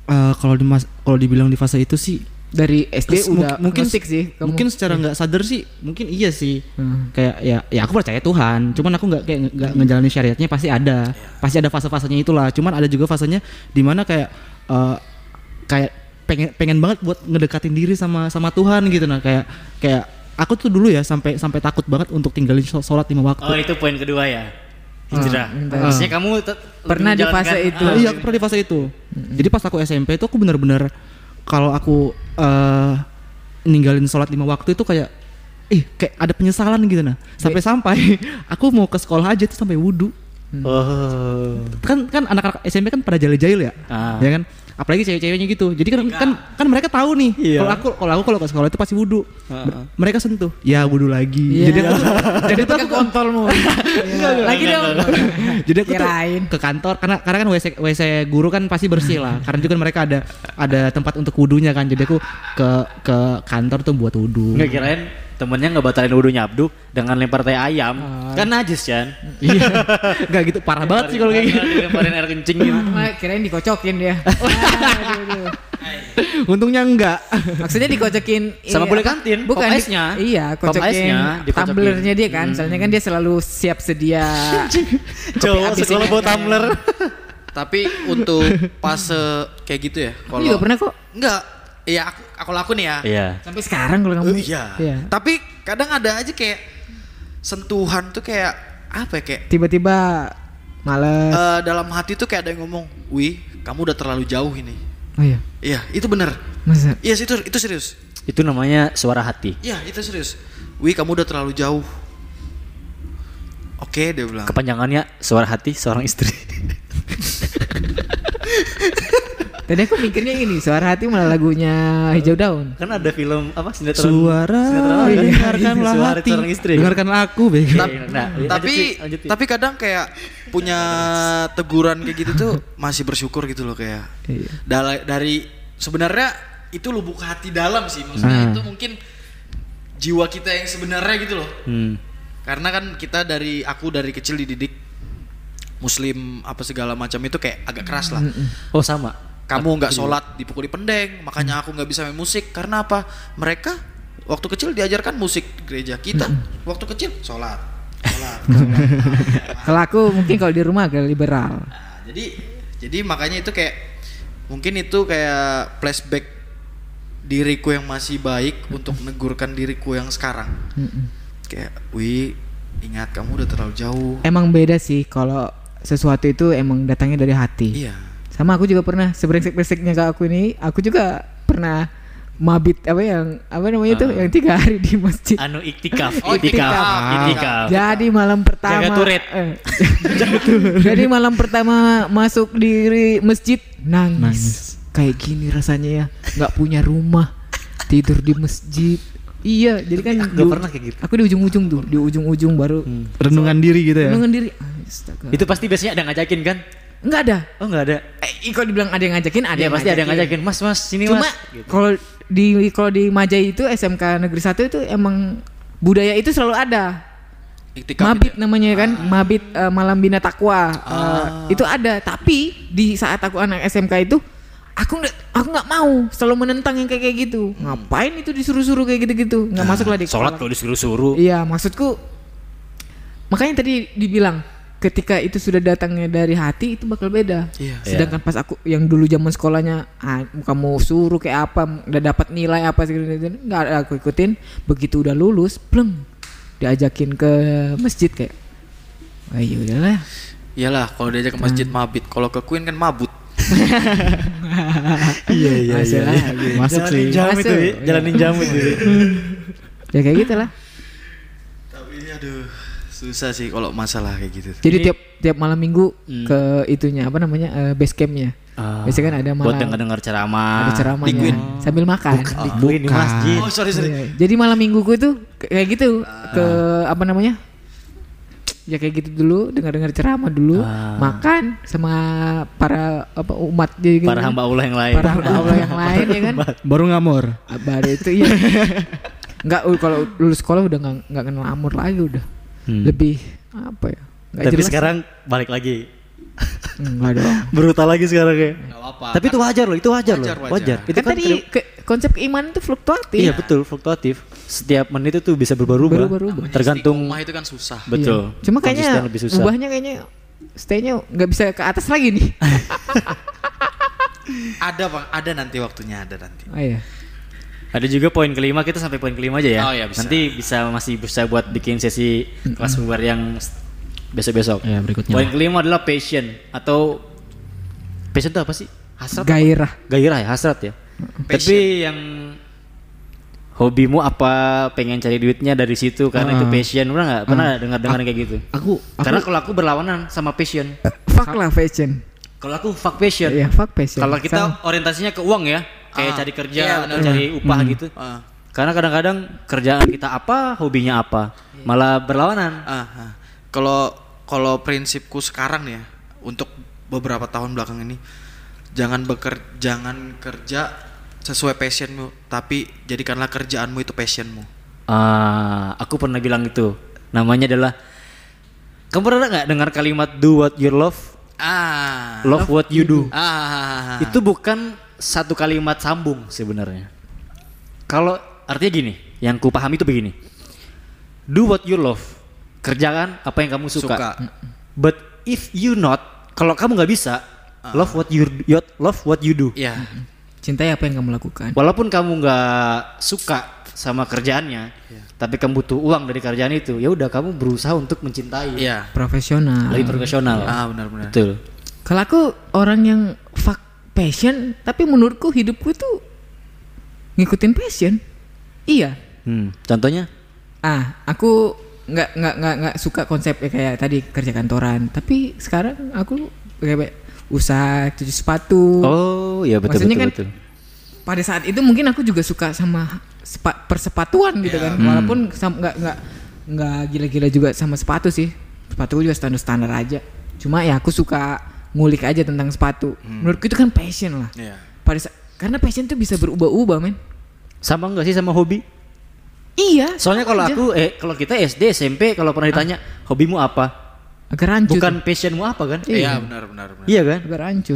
Eh, kalau di mas kalau dibilang di fase itu sih Dari SD Terus udah mungkin sih. kamu. mungkin secara nggak sadar sih mungkin iya sih Hmm. kayak ya ya aku percaya Tuhan cuman aku nggak kayak nggak ngejalanin syariatnya pasti ada pasti ada fase-fasenya itulah cuman ada juga fasenya di mana kayak eh, kayak pengen pengen banget buat ngedekatin diri sama sama Tuhan gitu nah kayak kayak aku tuh dulu ya sampai sampai takut banget untuk tinggalin shol- sholat lima waktu Oh itu poin kedua ya. Hijrah. Ah, Maksudnya kamu Pernah di fase itu. Ah, iya aku pernah di fase itu jadi pas aku SMP itu aku benar-benar kalau aku eh ninggalin sholat lima waktu itu kayak ih kayak ada penyesalan gitu nah sampai-sampai aku mau ke sekolah aja tuh sampai wudhu Oh. kan kan anak-anak SMP kan pada jahil-jahil ya Ah. ya kan apalagi cewek-ceweknya gitu. Jadi kan kan kan mereka tahu nih Iya. kalau aku kalau aku kalau ke sekolah itu pasti wudhu Ah, Mer- mereka sentuh. Ya wudhu lagi. Iya. jadi aku tuh- jadi tuh Pakai aku kontolmu. Lagi dong. jadi aku tuh Kirain. ke kantor karena karena kan WC WC guru kan pasti bersih lah. Karena juga mereka ada ada tempat untuk wudhunya kan. Jadi aku ke ke kantor tuh buat wudhu Nggak kirain temennya nggak batalin wudhunya Abdu dengan lempar teh ayam. Kan najis kan. iya nggak gitu parah banget sih kalau kayak gitu Lemparin air kencing gitu. Kirain dikocokin dia. Aduh. untungnya enggak Maksudnya dikocokin Sama iya, boleh kantin, Bukan pop ice-nya. Iya, Pop kocokin ice-nya tumblernya dia kan. Soalnya kan dia selalu siap sedia. Cowok sekolah bawa tumbler. Tapi untuk fase kayak gitu ya. Juga pernah kok. Enggak. Iya, aku aku laku nih ya. Iya. Sampai sekarang kalau kamu. Oh, iya. Iya. Tapi kadang ada aja kayak sentuhan tuh kayak apa ya kayak Tiba-tiba males. eh, dalam hati tuh kayak ada yang ngomong, "Wih, kamu udah terlalu jauh ini." oh iya. Iya, itu bener. Masa? Iya, itu itu serius. Itu namanya suara hati. Iya, itu serius. Wih, kamu udah terlalu jauh. Oke dia bilang. Kepanjangannya suara hati seorang istri. Tadi aku mikirnya ini, suara hati malah lagunya Hijau Daun. kan ada film apa sinetron Suara sinetron kan? dengarkanlah Suara hati. istri. Dengarkanlah aku. Iya, Tap- nah, tapi lanjut, tapi kadang kayak punya teguran kayak gitu tuh masih bersyukur gitu loh kayak Iya. dari, dari sebenarnya itu lubuk hati dalam sih maksudnya Ah. itu mungkin jiwa kita yang sebenarnya gitu loh Hmm. karena kan kita dari aku dari kecil dididik muslim apa segala macam itu kayak agak keras lah Oh sama. Kamu nggak sholat dipukuli pendeng makanya aku nggak bisa main musik. Karena apa? Mereka waktu kecil diajarkan musik di gereja kita. Waktu kecil sholat. Sholat, sholat. Kalau aku mungkin kalau di rumah agak liberal. Nah, jadi jadi makanya itu kayak mungkin itu kayak flashback diriku yang masih baik untuk negurkan diriku yang sekarang. Mm-mm. kayak wih ingat kamu udah terlalu jauh. Emang beda sih kalau sesuatu itu emang datangnya dari hati. iya Sama aku juga pernah sebrengsek-brengseknya ke aku ini, aku juga pernah mabit apa yang apa namanya itu Ah. yang tiga hari di masjid. Anu iktikaf, Oh, iktikaf, iktikaf. iktikaf. Jadi malam pertama Jaga turret. eh, Jadi malam pertama masuk di masjid nangis. Nangis. Kayak gini rasanya ya, nggak punya rumah, tidur di masjid. Iya, jadi kan di- pernah kayak gitu. Aku di ujung-ujung tuh, di ujung-ujung baru Renungan diri gitu ya. renungan diri. Astaga. Itu pasti biasanya ada ngajakin kan? Enggak ada. Oh nggak ada. Eh, kalau dibilang ada yang ngajakin, ada Ada yang pasti ada yang ngajakin. Mas, mas, sini Cuma mas. Gitu. kalau di kalau di Majai itu SMK Negeri 1 itu emang budaya itu selalu ada. iktikaf Mabit ya? namanya kan, Mabit eh, Malam Bina Takwa. Eh, itu ada, tapi di saat aku anak SMK itu aku nggak aku nggak mau selalu menentang yang kayak kayak gitu. Ngapain itu disuruh-suruh kayak gitu-gitu? Nggak masuk lah di Sholat kalau disuruh-suruh. Iya, maksudku makanya tadi dibilang ketika itu sudah datangnya dari hati itu bakal beda. Iya. Sedangkan pas aku yang dulu zaman sekolahnya ah, kamu suruh kayak apa udah dapat nilai apa segala gitu nggak ada aku ikutin. Begitu udah lulus, pleng diajakin ke masjid kayak Wah ya udahlah. iyalah kalau diajak ke masjid mabit kalau ke Queen kan mabut Iya iya lagi. Masuk sih. Jam Masuk. itu, jalanin jam itu. ya. Ya kayak gitu lah. tapi aduh susah sih kalau masalah kayak gitu Jadi Ini- tiap tiap malam minggu Hmm. ke itunya apa namanya eh, base campnya. Ah, Biasanya kan ada Buat malam dengar-dengar ceramah. ada ceramahnya Liquid. sambil makan. Di di masjid. oh sorry sorry Iya, Jadi malam mingguku itu kayak gitu ke apa namanya? Ya kayak gitu dulu, dengar-dengar ceramah dulu, Ah. makan sama para apa umat jadi gitu. Para hamba Allah yang lain. para hamba Allah yang lain ya kan. Baru ngamor. Baru itu iya. Enggak uh, kalau lulus sekolah udah nggak nggak kenal amor lagi udah. Hmm. Lebih apa ya? Nggak Tapi jelas. sekarang balik lagi. enggak dong. Brutal lagi sekarang ya. Apa-apa Tapi itu wajar loh, itu wajar, Wajar, loh. wajar. Wajar. Itu kan, tadi ke, konsep keimanan itu fluktuatif. Iya betul, fluktuatif. Setiap menit itu bisa berubah-ubah. Berubah-ubah. Tergantung rumah itu kan susah betul. Iya. Cuma kayaknya lebih susah. ubahnya kayaknya stay-nya nggak bisa ke atas lagi nih. ada bang ada nanti waktunya ada nanti oh iya. Ada juga poin kelima kita sampai poin kelima aja ya. Oh, iya, bisa. Nanti bisa masih bisa buat bikin sesi kelas bubar yang besok-besok. Ya, berikutnya. Poin kelima adalah passion atau passion itu apa sih? Hasrat. apa? Gairah. Gairah ya, hasrat ya. Tapi yang hobimu apa pengen cari duitnya dari situ karena itu Ah. passion pernah nggak pernah dengar-dengar kayak gitu Aku aku karena kalau aku berlawanan sama passion Fuck lah fashion. kalau aku fuck passion Iya, fuck passion. kalau kita Sama. orientasinya ke uang ya kayak Ah, cari kerja iya, atau cari upah gitu. Ah, karena kadang-kadang kerjaan kita apa hobinya apa malah berlawanan. Ah, ah. kalau kalau prinsipku sekarang ya untuk beberapa tahun belakang ini jangan beker jangan kerja sesuai passionmu tapi jadikanlah kerjaanmu itu passionmu. Ah, aku pernah bilang itu. Namanya adalah kamu pernah nggak dengar kalimat do what you love? Ah. Love what you do. Ah. Itu bukan satu kalimat sambung sebenarnya. Kalau artinya gini, yang ku paham itu begini. Do what you love. Kerjakan apa yang kamu suka. Suka. But if you not, kalau kamu nggak bisa, love what you you- love what you do. Iya. Cintai apa yang kamu lakukan. Walaupun kamu nggak suka sama kerjaannya, tapi kamu butuh uang dari kerjaan itu, ya udah kamu berusaha untuk mencintai. Iya. Profesional. Lebih profesional. Ah benar-benar. Betul. Kalau aku orang yang fuck passion, tapi menurutku hidupku itu ngikutin passion. Iya. Hmm, contohnya? Ah, aku nggak nggak nggak nggak suka konsepnya kayak tadi kerja kantoran tapi sekarang aku kayak usaha cuci sepatu Oh, iya betul Maksudnya betul kan betul. pada saat itu mungkin aku juga suka sama sepa- persepatuan gitu Iya. kan Hmm. walaupun nggak nggak nggak gila-gila juga sama sepatu sih sepatu juga standar-standar aja cuma ya aku suka ngulik aja tentang sepatu Hmm. menurutku itu kan passion lah Iya. pada karena passion tuh bisa berubah-ubah men Sama enggak sih sama hobi? iya Soalnya kalau aja. aku eh kalau kita SD SMP kalau pernah ditanya hobimu apa? agak rancu Bukan tuh. passionmu apa kan? Iya, benar benar benar. Iya kan? agak rancu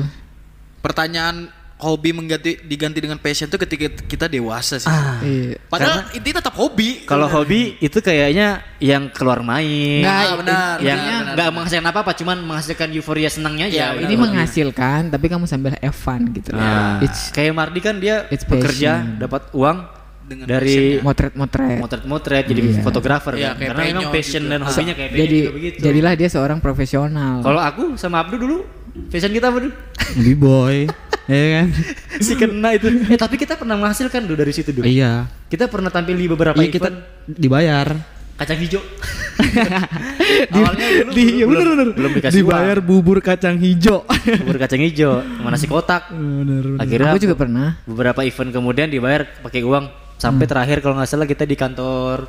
Pertanyaan hobi mengganti diganti dengan passion tuh ketika kita dewasa sih. Ah. iya Padahal intinya tetap hobi. Kalau hobi itu kayaknya yang keluar main. Nggak, Ah, benar, yang benar, benar, nggak benar. menghasilkan apa-apa, cuman menghasilkan euforia senangnya aja. Iya, gitu. ini menghasilkan tapi kamu sambil have fun gitu Nah, It's kayak Mardi kan dia it's bekerja dapat uang Dengan dari motret-motret motret-motret jadi Iya. fotografer Iya, kan. Karena memang passion juga. dan hobinya kayak jadi juga begitu. jadilah dia seorang profesional Kalau aku sama Abdu dulu passion kita apa dulu? B-boy. ya kan? si kena itu. Eh tapi kita pernah menghasilkan dulu dari situ dulu. Iya. Kita pernah tampil di beberapa Iya kita event dibayar. kacang hijau. Awalnya dulu, Di, ya belum, bener bener. belum dikasih dibayar bubur kacang hijau. uang. Bubur kacang hijau, sama nasi kotak. bener, bener. Akhirnya aku juga pernah beberapa event kemudian dibayar pakai uang sampai terakhir kalau nggak salah kita di kantor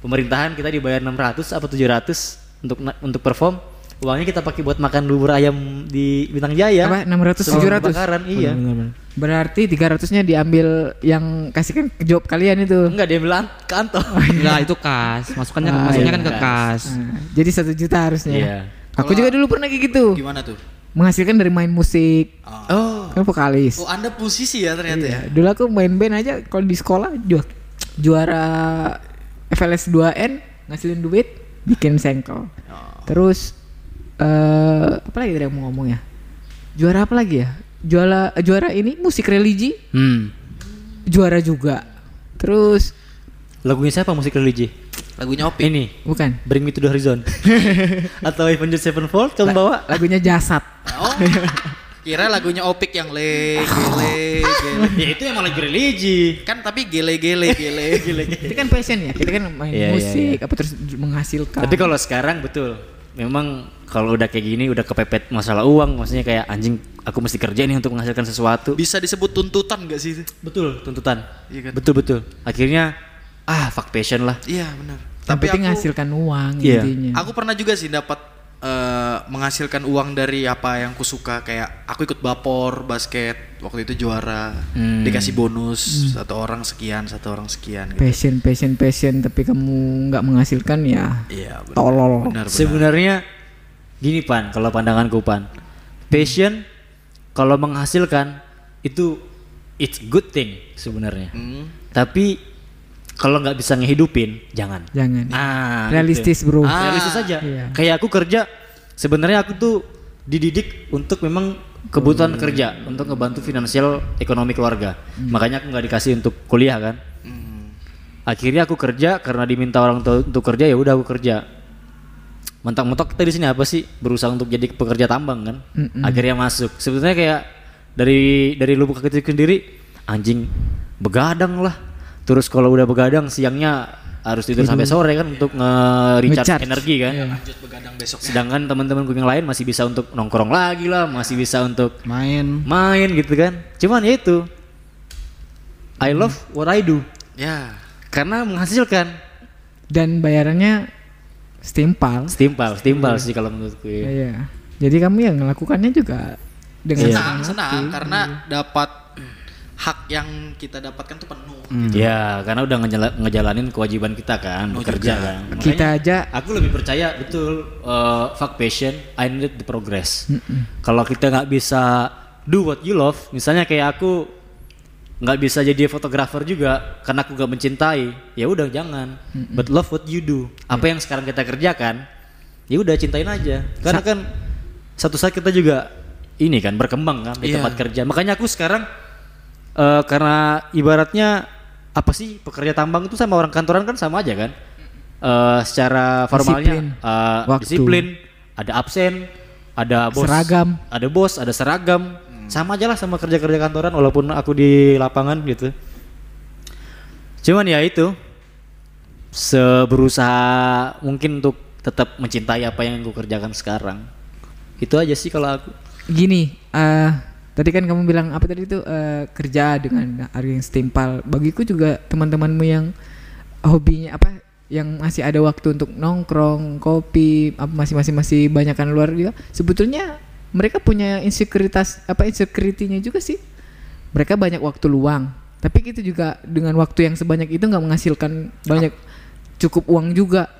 pemerintahan kita dibayar 600 apa 700 untuk untuk perform uangnya kita pakai buat makan bubur ayam di Bintang Jaya Apa, 600, Sebelum 700? kebakaran, iya Bener, bener. berarti 300 nya diambil yang kasihkan ke job kalian itu enggak dia bilang kantor Enggak, itu kas. Masukannya Ah, masuknya iya, kan ke kas. Nah, jadi satu juta harusnya Iya. aku juga dulu pernah kayak gitu Gimana tuh? menghasilkan dari main musik oh kan vokalis Oh, Anda musisi ya ternyata ya. Iya, dulu aku main band aja kalau di sekolah ju- juara FLS 2N ngasilin duit bikin sengkel. Terus eh apa lagi tadi yang mau ngomong ya? Juara apa lagi ya? Juara juara ini musik religi hmm. juara juga. Terus lagunya siapa musik religi Lagunya Opi. ini bukan Bring Me to the Horizon atau Avengers Sevenfold kamu bawa lagunya jasad. Oh. Kira lagunya Opik yang le gele gele. ya itu emang lagu religi Kan tapi gele gele gele gele. Itu kan passion ya. Kita kan main Iya, iya, musik apa terus menghasilkan. Tapi kalau sekarang betul, memang kalau udah kayak gini udah kepepet masalah uang, maksudnya kayak anjing aku mesti kerja nih untuk menghasilkan sesuatu. Bisa disebut tuntutan gak sih itu? Betul, tuntutan. Iya kan? Betul betul. Akhirnya ah fuck passion lah. Iya benar. yang Tapi penting aku, menghasilkan uang Iya. intinya. aku pernah juga sih dapat eh, menghasilkan uang dari apa yang ku suka kayak aku ikut bapor basket waktu itu juara Hmm. dikasih bonus satu orang sekian satu orang sekian gitu. passion passion passion tapi kamu nggak menghasilkan ya Iya benar. tolol Benar, benar. Sebenarnya gini pan, kalau pandanganku pan, passion kalau menghasilkan itu it's good thing sebenarnya. Hmm. Tapi kalau nggak bisa ngehidupin, jangan. jangan Ah, realistis gitu. bro Ah, realistis aja. Iya. Kayak aku kerja, sebenarnya aku tuh dididik untuk memang kebutuhan kerja untuk ngebantu finansial ekonomi keluarga. Makanya aku nggak dikasih untuk kuliah kan. Akhirnya aku kerja karena diminta orang tua untuk kerja ya udah aku kerja. Mentok-mentok kita di sini apa sih berusaha untuk jadi pekerja tambang kan? Mm-mm. Akhirnya masuk. Sebetulnya kayak dari dari lubuk kecil sendiri anjing begadang lah. Terus kalau udah begadang siangnya harus tidur sampai sore kan untuk nge-recharge energi kan. Lanjut begadang besok. Sedangkan teman-temanku yang lain masih bisa untuk nongkrong lagi lah, masih bisa untuk Main. main gitu kan. Cuman ya itu I love what I do Ya. karena menghasilkan dan bayarannya setimpal setimpal, setimpal sih kalau menurutku ya. Iya. jadi kamu yang melakukannya juga dengan Senang, senang senang hati. karena dapat hak yang kita dapatkan tuh penuh. Ya, karena udah ngejala- ngejalanin kewajiban kita kan, Oh, bekerja juga. kan. Makanya kita aja aku lebih percaya betul uh, fuck passion, I need the progress. Kalau kita nggak bisa do what you love, misalnya kayak aku nggak bisa jadi fotografer juga karena aku gak mencintai, ya udah jangan. But love what you do. Apa yang sekarang kita kerjakan, ya udah cintain aja. Karena kan satu saat kita juga ini kan berkembang kan di Iya. tempat kerja. Makanya aku sekarang eh, karena ibaratnya apa sih pekerja tambang itu sama orang kantoran kan sama aja kan? Eh, secara formalnya Disiplin. eh, Waktu. disiplin, ada absen, ada bos, Seragam. ada bos, ada seragam, sama aja lah sama kerja-kerja kantoran walaupun aku di lapangan gitu. Cuman ya itu seberusaha mungkin untuk tetap mencintai apa yang gue kerjakan sekarang. Itu aja sih kalau aku. Gini, eh tadi kan kamu bilang apa tadi itu eh, kerja dengan harga yang setimpal. Bagiku juga teman-temanmu yang hobinya apa yang masih ada waktu untuk nongkrong, kopi, apa masih masih masih banyakkan luar juga. Sebetulnya mereka punya insekuritas apa insecurity-nya juga sih. Mereka banyak waktu luang. Tapi kita juga dengan waktu yang sebanyak itu nggak menghasilkan banyak cukup uang juga.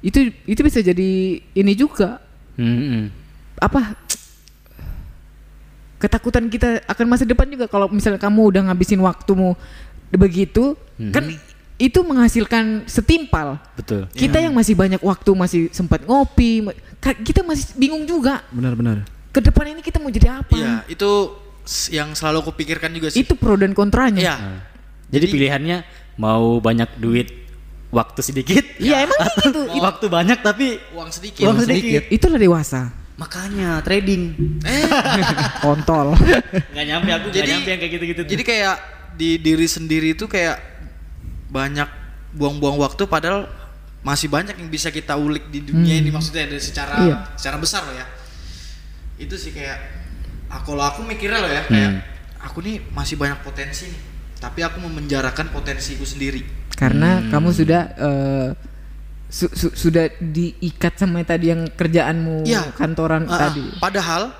Itu itu bisa jadi ini juga Hmm, apa ketakutan kita akan masa depan juga kalau misalnya kamu udah ngabisin waktumu begitu kan itu menghasilkan setimpal betul. kita yang masih banyak waktu masih sempat ngopi kita masih bingung juga Benar-benar. ke depan ini kita mau jadi apa Iya, itu yang selalu kupikirkan juga sih. itu pro dan kontranya Iya. Jadi pilihannya mau banyak duit waktu sedikit. Iya, emang gitu. waktu banyak tapi Uang sedikit. uang sedikit. itulah dewasa Makanya trading. Eh, kontol Nggak nyampe aku jadi nyampe yang kayak gitu-gitu. tuh. Jadi kayak di diri sendiri itu kayak banyak buang-buang waktu padahal masih banyak yang bisa kita ulik di dunia ini maksudnya dari secara Iya. secara besar loh ya. Itu sih kayak aku kalau aku mikirnya loh ya kayak aku nih masih banyak potensi nih. Tapi aku memenjarakan potensiku sendiri. karena kamu sudah eh, su- su- sudah diikat sama tadi yang kerjaanmu Iya. kantoran Ah, ah. tadi Padahal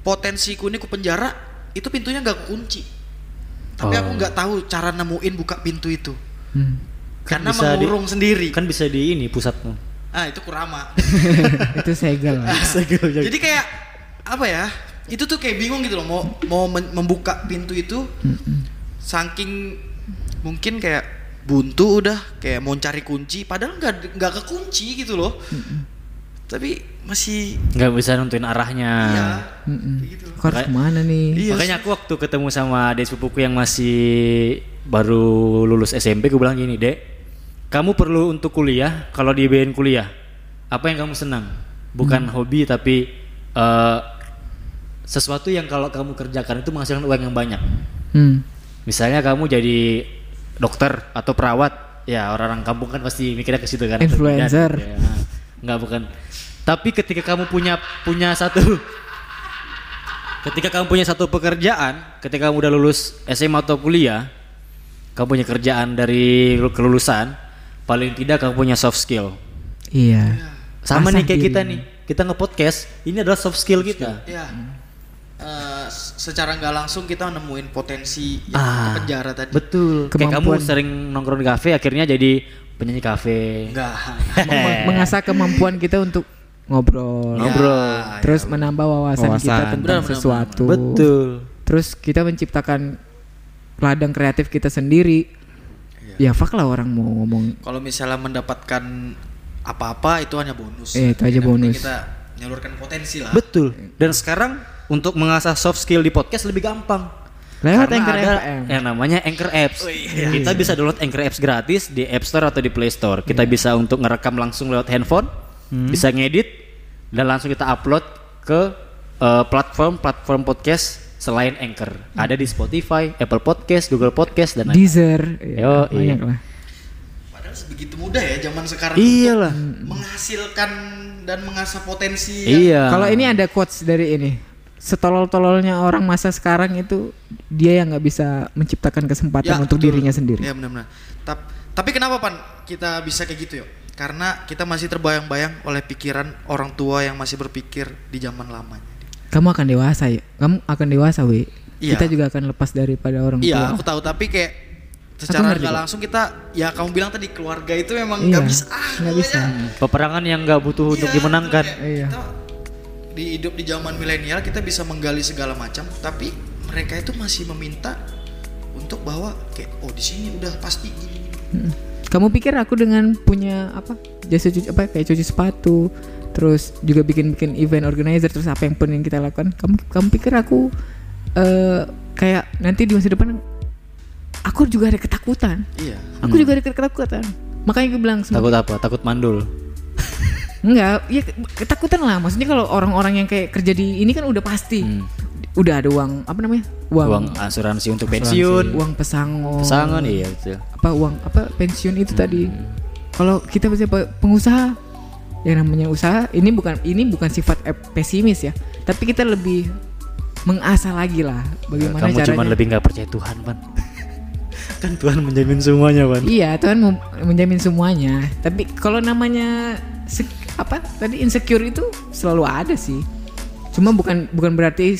potensiku ini ku penjara itu pintunya nggak kunci. Tapi aku nggak tahu cara nemuin buka pintu itu. Hmm. Karena bisa di- mengurung sendiri. kan bisa di ini pusatmu. Ah, itu kurama. itu segel lah. Jadi kayak apa ya? Itu tuh kayak bingung gitu loh mau mau membuka pintu itu saking mungkin kayak buntu udah kayak mau cari kunci padahal nggak nggak kekunci gitu loh. Tapi masih Nggak bisa nentuin arahnya. iya. Mm-mm. kayak gitu. Harus ke mana nih? Iya. Makanya aku waktu ketemu sama adik sepupuku yang masih baru lulus SMP, aku bilang gini, Dek, kamu perlu untuk kuliah, kalau dibiayain kuliah, apa yang kamu senang? Bukan hobi tapi eh, sesuatu yang kalau kamu kerjakan itu menghasilkan uang yang banyak. Hmm. Misalnya kamu jadi dokter atau perawat, ya orang-orang kampung kan pasti mikirnya ke situ kan. Influencer. Ya, Enggak bukan. Tapi ketika kamu punya punya satu ketika kamu punya satu pekerjaan, ketika kamu udah lulus SMA atau kuliah, kamu punya kerjaan dari kelulusan, paling tidak kamu punya soft skill. Iya. Sama Asah nih kayak diri. kita nih. Kita nge-podcast, ini adalah soft skill kita. Ya. Eh, s- secara nggak langsung kita nemuin potensi yang Ah, penjara tadi. Betul. Kayak kamu Kemampuan. sering nongkrong di kafe akhirnya jadi penyanyi kafe. Enggak. Meng- mengasah kemampuan kita untuk ngobrol. Ngobrol. Terus menambah wawasan, kita Wawasan. tentang Benar, benar, sesuatu. Betul. Terus kita menciptakan ladang kreatif kita sendiri. Ya fuck lah orang mau ngomong. Kalau misalnya mendapatkan apa-apa itu hanya bonus. Eh, itu aja bonus. Kita nyalurkan potensi lah. Betul. Dan sekarang untuk mengasah soft skill di podcast lebih gampang. Lewat Karena Anchor ada FM. yang namanya Anchor Apps. Kita bisa download Anchor Apps gratis di App Store atau di Play Store. Kita bisa untuk ngerekam langsung lewat handphone, bisa ngedit dan langsung kita upload ke eh, platform-platform podcast selain Anchor. Ada di Spotify, Apple Podcast, Google Podcast dan lain-lain. Deezer. Ya, Yo, banyak iya. lah. Padahal sebegitu mudah ya zaman sekarang Iyalah. untuk menghasilkan dan mengasah potensi. Iya. Kalau ini ada quotes dari ini. Setolol-tololnya orang masa sekarang itu dia yang nggak bisa menciptakan kesempatan untuk betul. dirinya sendiri. Ya benar-benar. Tap- tapi kenapa pan kita bisa kayak gitu yuk? Karena kita masih terbayang-bayang oleh pikiran orang tua yang masih berpikir di zaman lamanya. Kamu akan dewasa ya. Kamu akan dewasa, we. Iya. Kita juga akan lepas daripada orang Iya, tua. aku tahu tapi kayak secara nggak langsung kita ya kamu bilang tadi keluarga itu memang Iya, nggak bisa ah, nggak bisa. peperangan yang nggak butuh untuk Iya, dimenangkan. Iya. Kita di hidup di zaman milenial kita bisa menggali segala macam, tapi mereka itu masih meminta untuk bahwa kayak oh di sini udah pasti gini. Kamu pikir aku dengan punya apa jasa cuci apa kayak cuci sepatu, terus juga bikin-bikin event organizer, terus apa yang pun yang kita lakukan, kamu kamu pikir aku eh kayak nanti di masa depan aku juga ada ketakutan, Iya. aku juga ada ketakutan. Makanya gue bilang Takut apa? Takut mandul. Enggak, ya ke- ketakutan lah. Maksudnya kalau orang-orang yang kayak kerja di ini kan udah pasti. Hmm. udah ada uang apa namanya? Uang Uang asuransi untuk pensiun, uang pesangon. pesangon iya betul. Apa uang apa pensiun itu tadi. Hmm. Kalau kita bisa pengusaha yang namanya usaha ini bukan ini bukan sifat eh, pesimis ya, tapi kita lebih mengasah lagi lah bagaimana Kamu caranya. cuma lebih nggak percaya Tuhan, Pan. kan Tuhan menjamin semuanya, Pan. Iya, Tuhan menjamin semuanya. Tapi kalau namanya apa tadi insecure itu selalu ada sih. Cuma bukan bukan berarti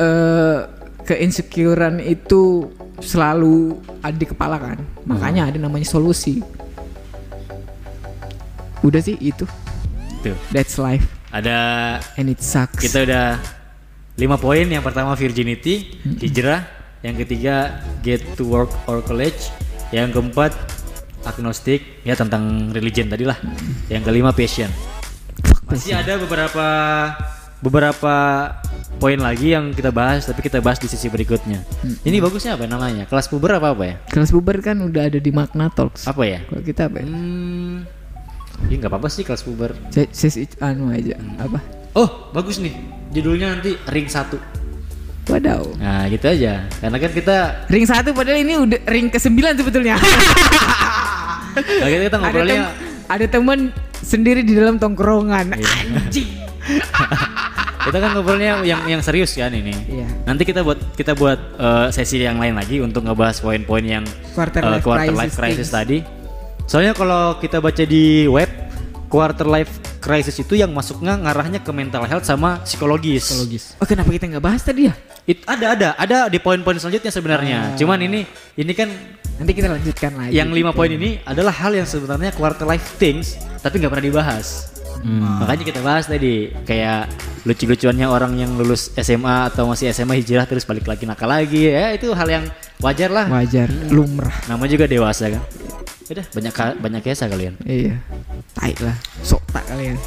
eh keinsecurean itu selalu ada di kepala kan. Makanya ada namanya solusi. Udah sih itu. Tuh. That's life Ada and it sucks. kita udah lima poin. Yang pertama virginity, hijrah. Yang ketiga get to work or college. Yang keempat agnostik, ya tentang religion tadi lah. Yang kelima passion. Masih ada beberapa beberapa poin lagi yang kita bahas, tapi kita bahas di sisi berikutnya. Ini bagusnya apa namanya? Kelas puber apa apa ya? Kelas bubar kan udah ada di Magna Talks. Apa ya? Kalau kita apa? ya? Hmm, ya nggak apa-apa sih kelas puber. Ses anu aja apa? Oh, bagus nih. Judulnya nanti ring 1. Wadaw. Nah, gitu aja. Karena kan kita Ring satu padahal ini udah ring ke sembilan sebetulnya. nah, kita, kita ada, ngobrolnya tem- ada teman sendiri di dalam tongkrongan. Iya. Anjing. kita kan ngobrolnya yang yang serius kan ini. Iya. Nanti kita buat kita buat eh, sesi yang lain lagi untuk ngebahas poin-poin yang Quarter life quarter crisis life crisis things. tadi. Soalnya kalau kita baca di web quarter life crisis itu yang masuknya ngarahnya ke mental health sama psikologis. Psikologis. Oh kenapa kita nggak bahas tadi ya? It, ada ada ada di poin-poin selanjutnya sebenarnya. Ah. Cuman ini ini kan Nanti kita lanjutkan lagi. yang lima poin ini adalah hal yang sebenarnya quarter life things tapi nggak pernah dibahas. Makanya kita bahas tadi kayak lucu-lucuannya orang yang lulus SMA atau masih SMA hijrah terus balik lagi nakal lagi ya itu hal yang wajar lah. wajar, lumrah. Nama juga dewasa kan. Udah. Banyak banyak kesa kalian. Iya. Tai lah. Sok tak kalian.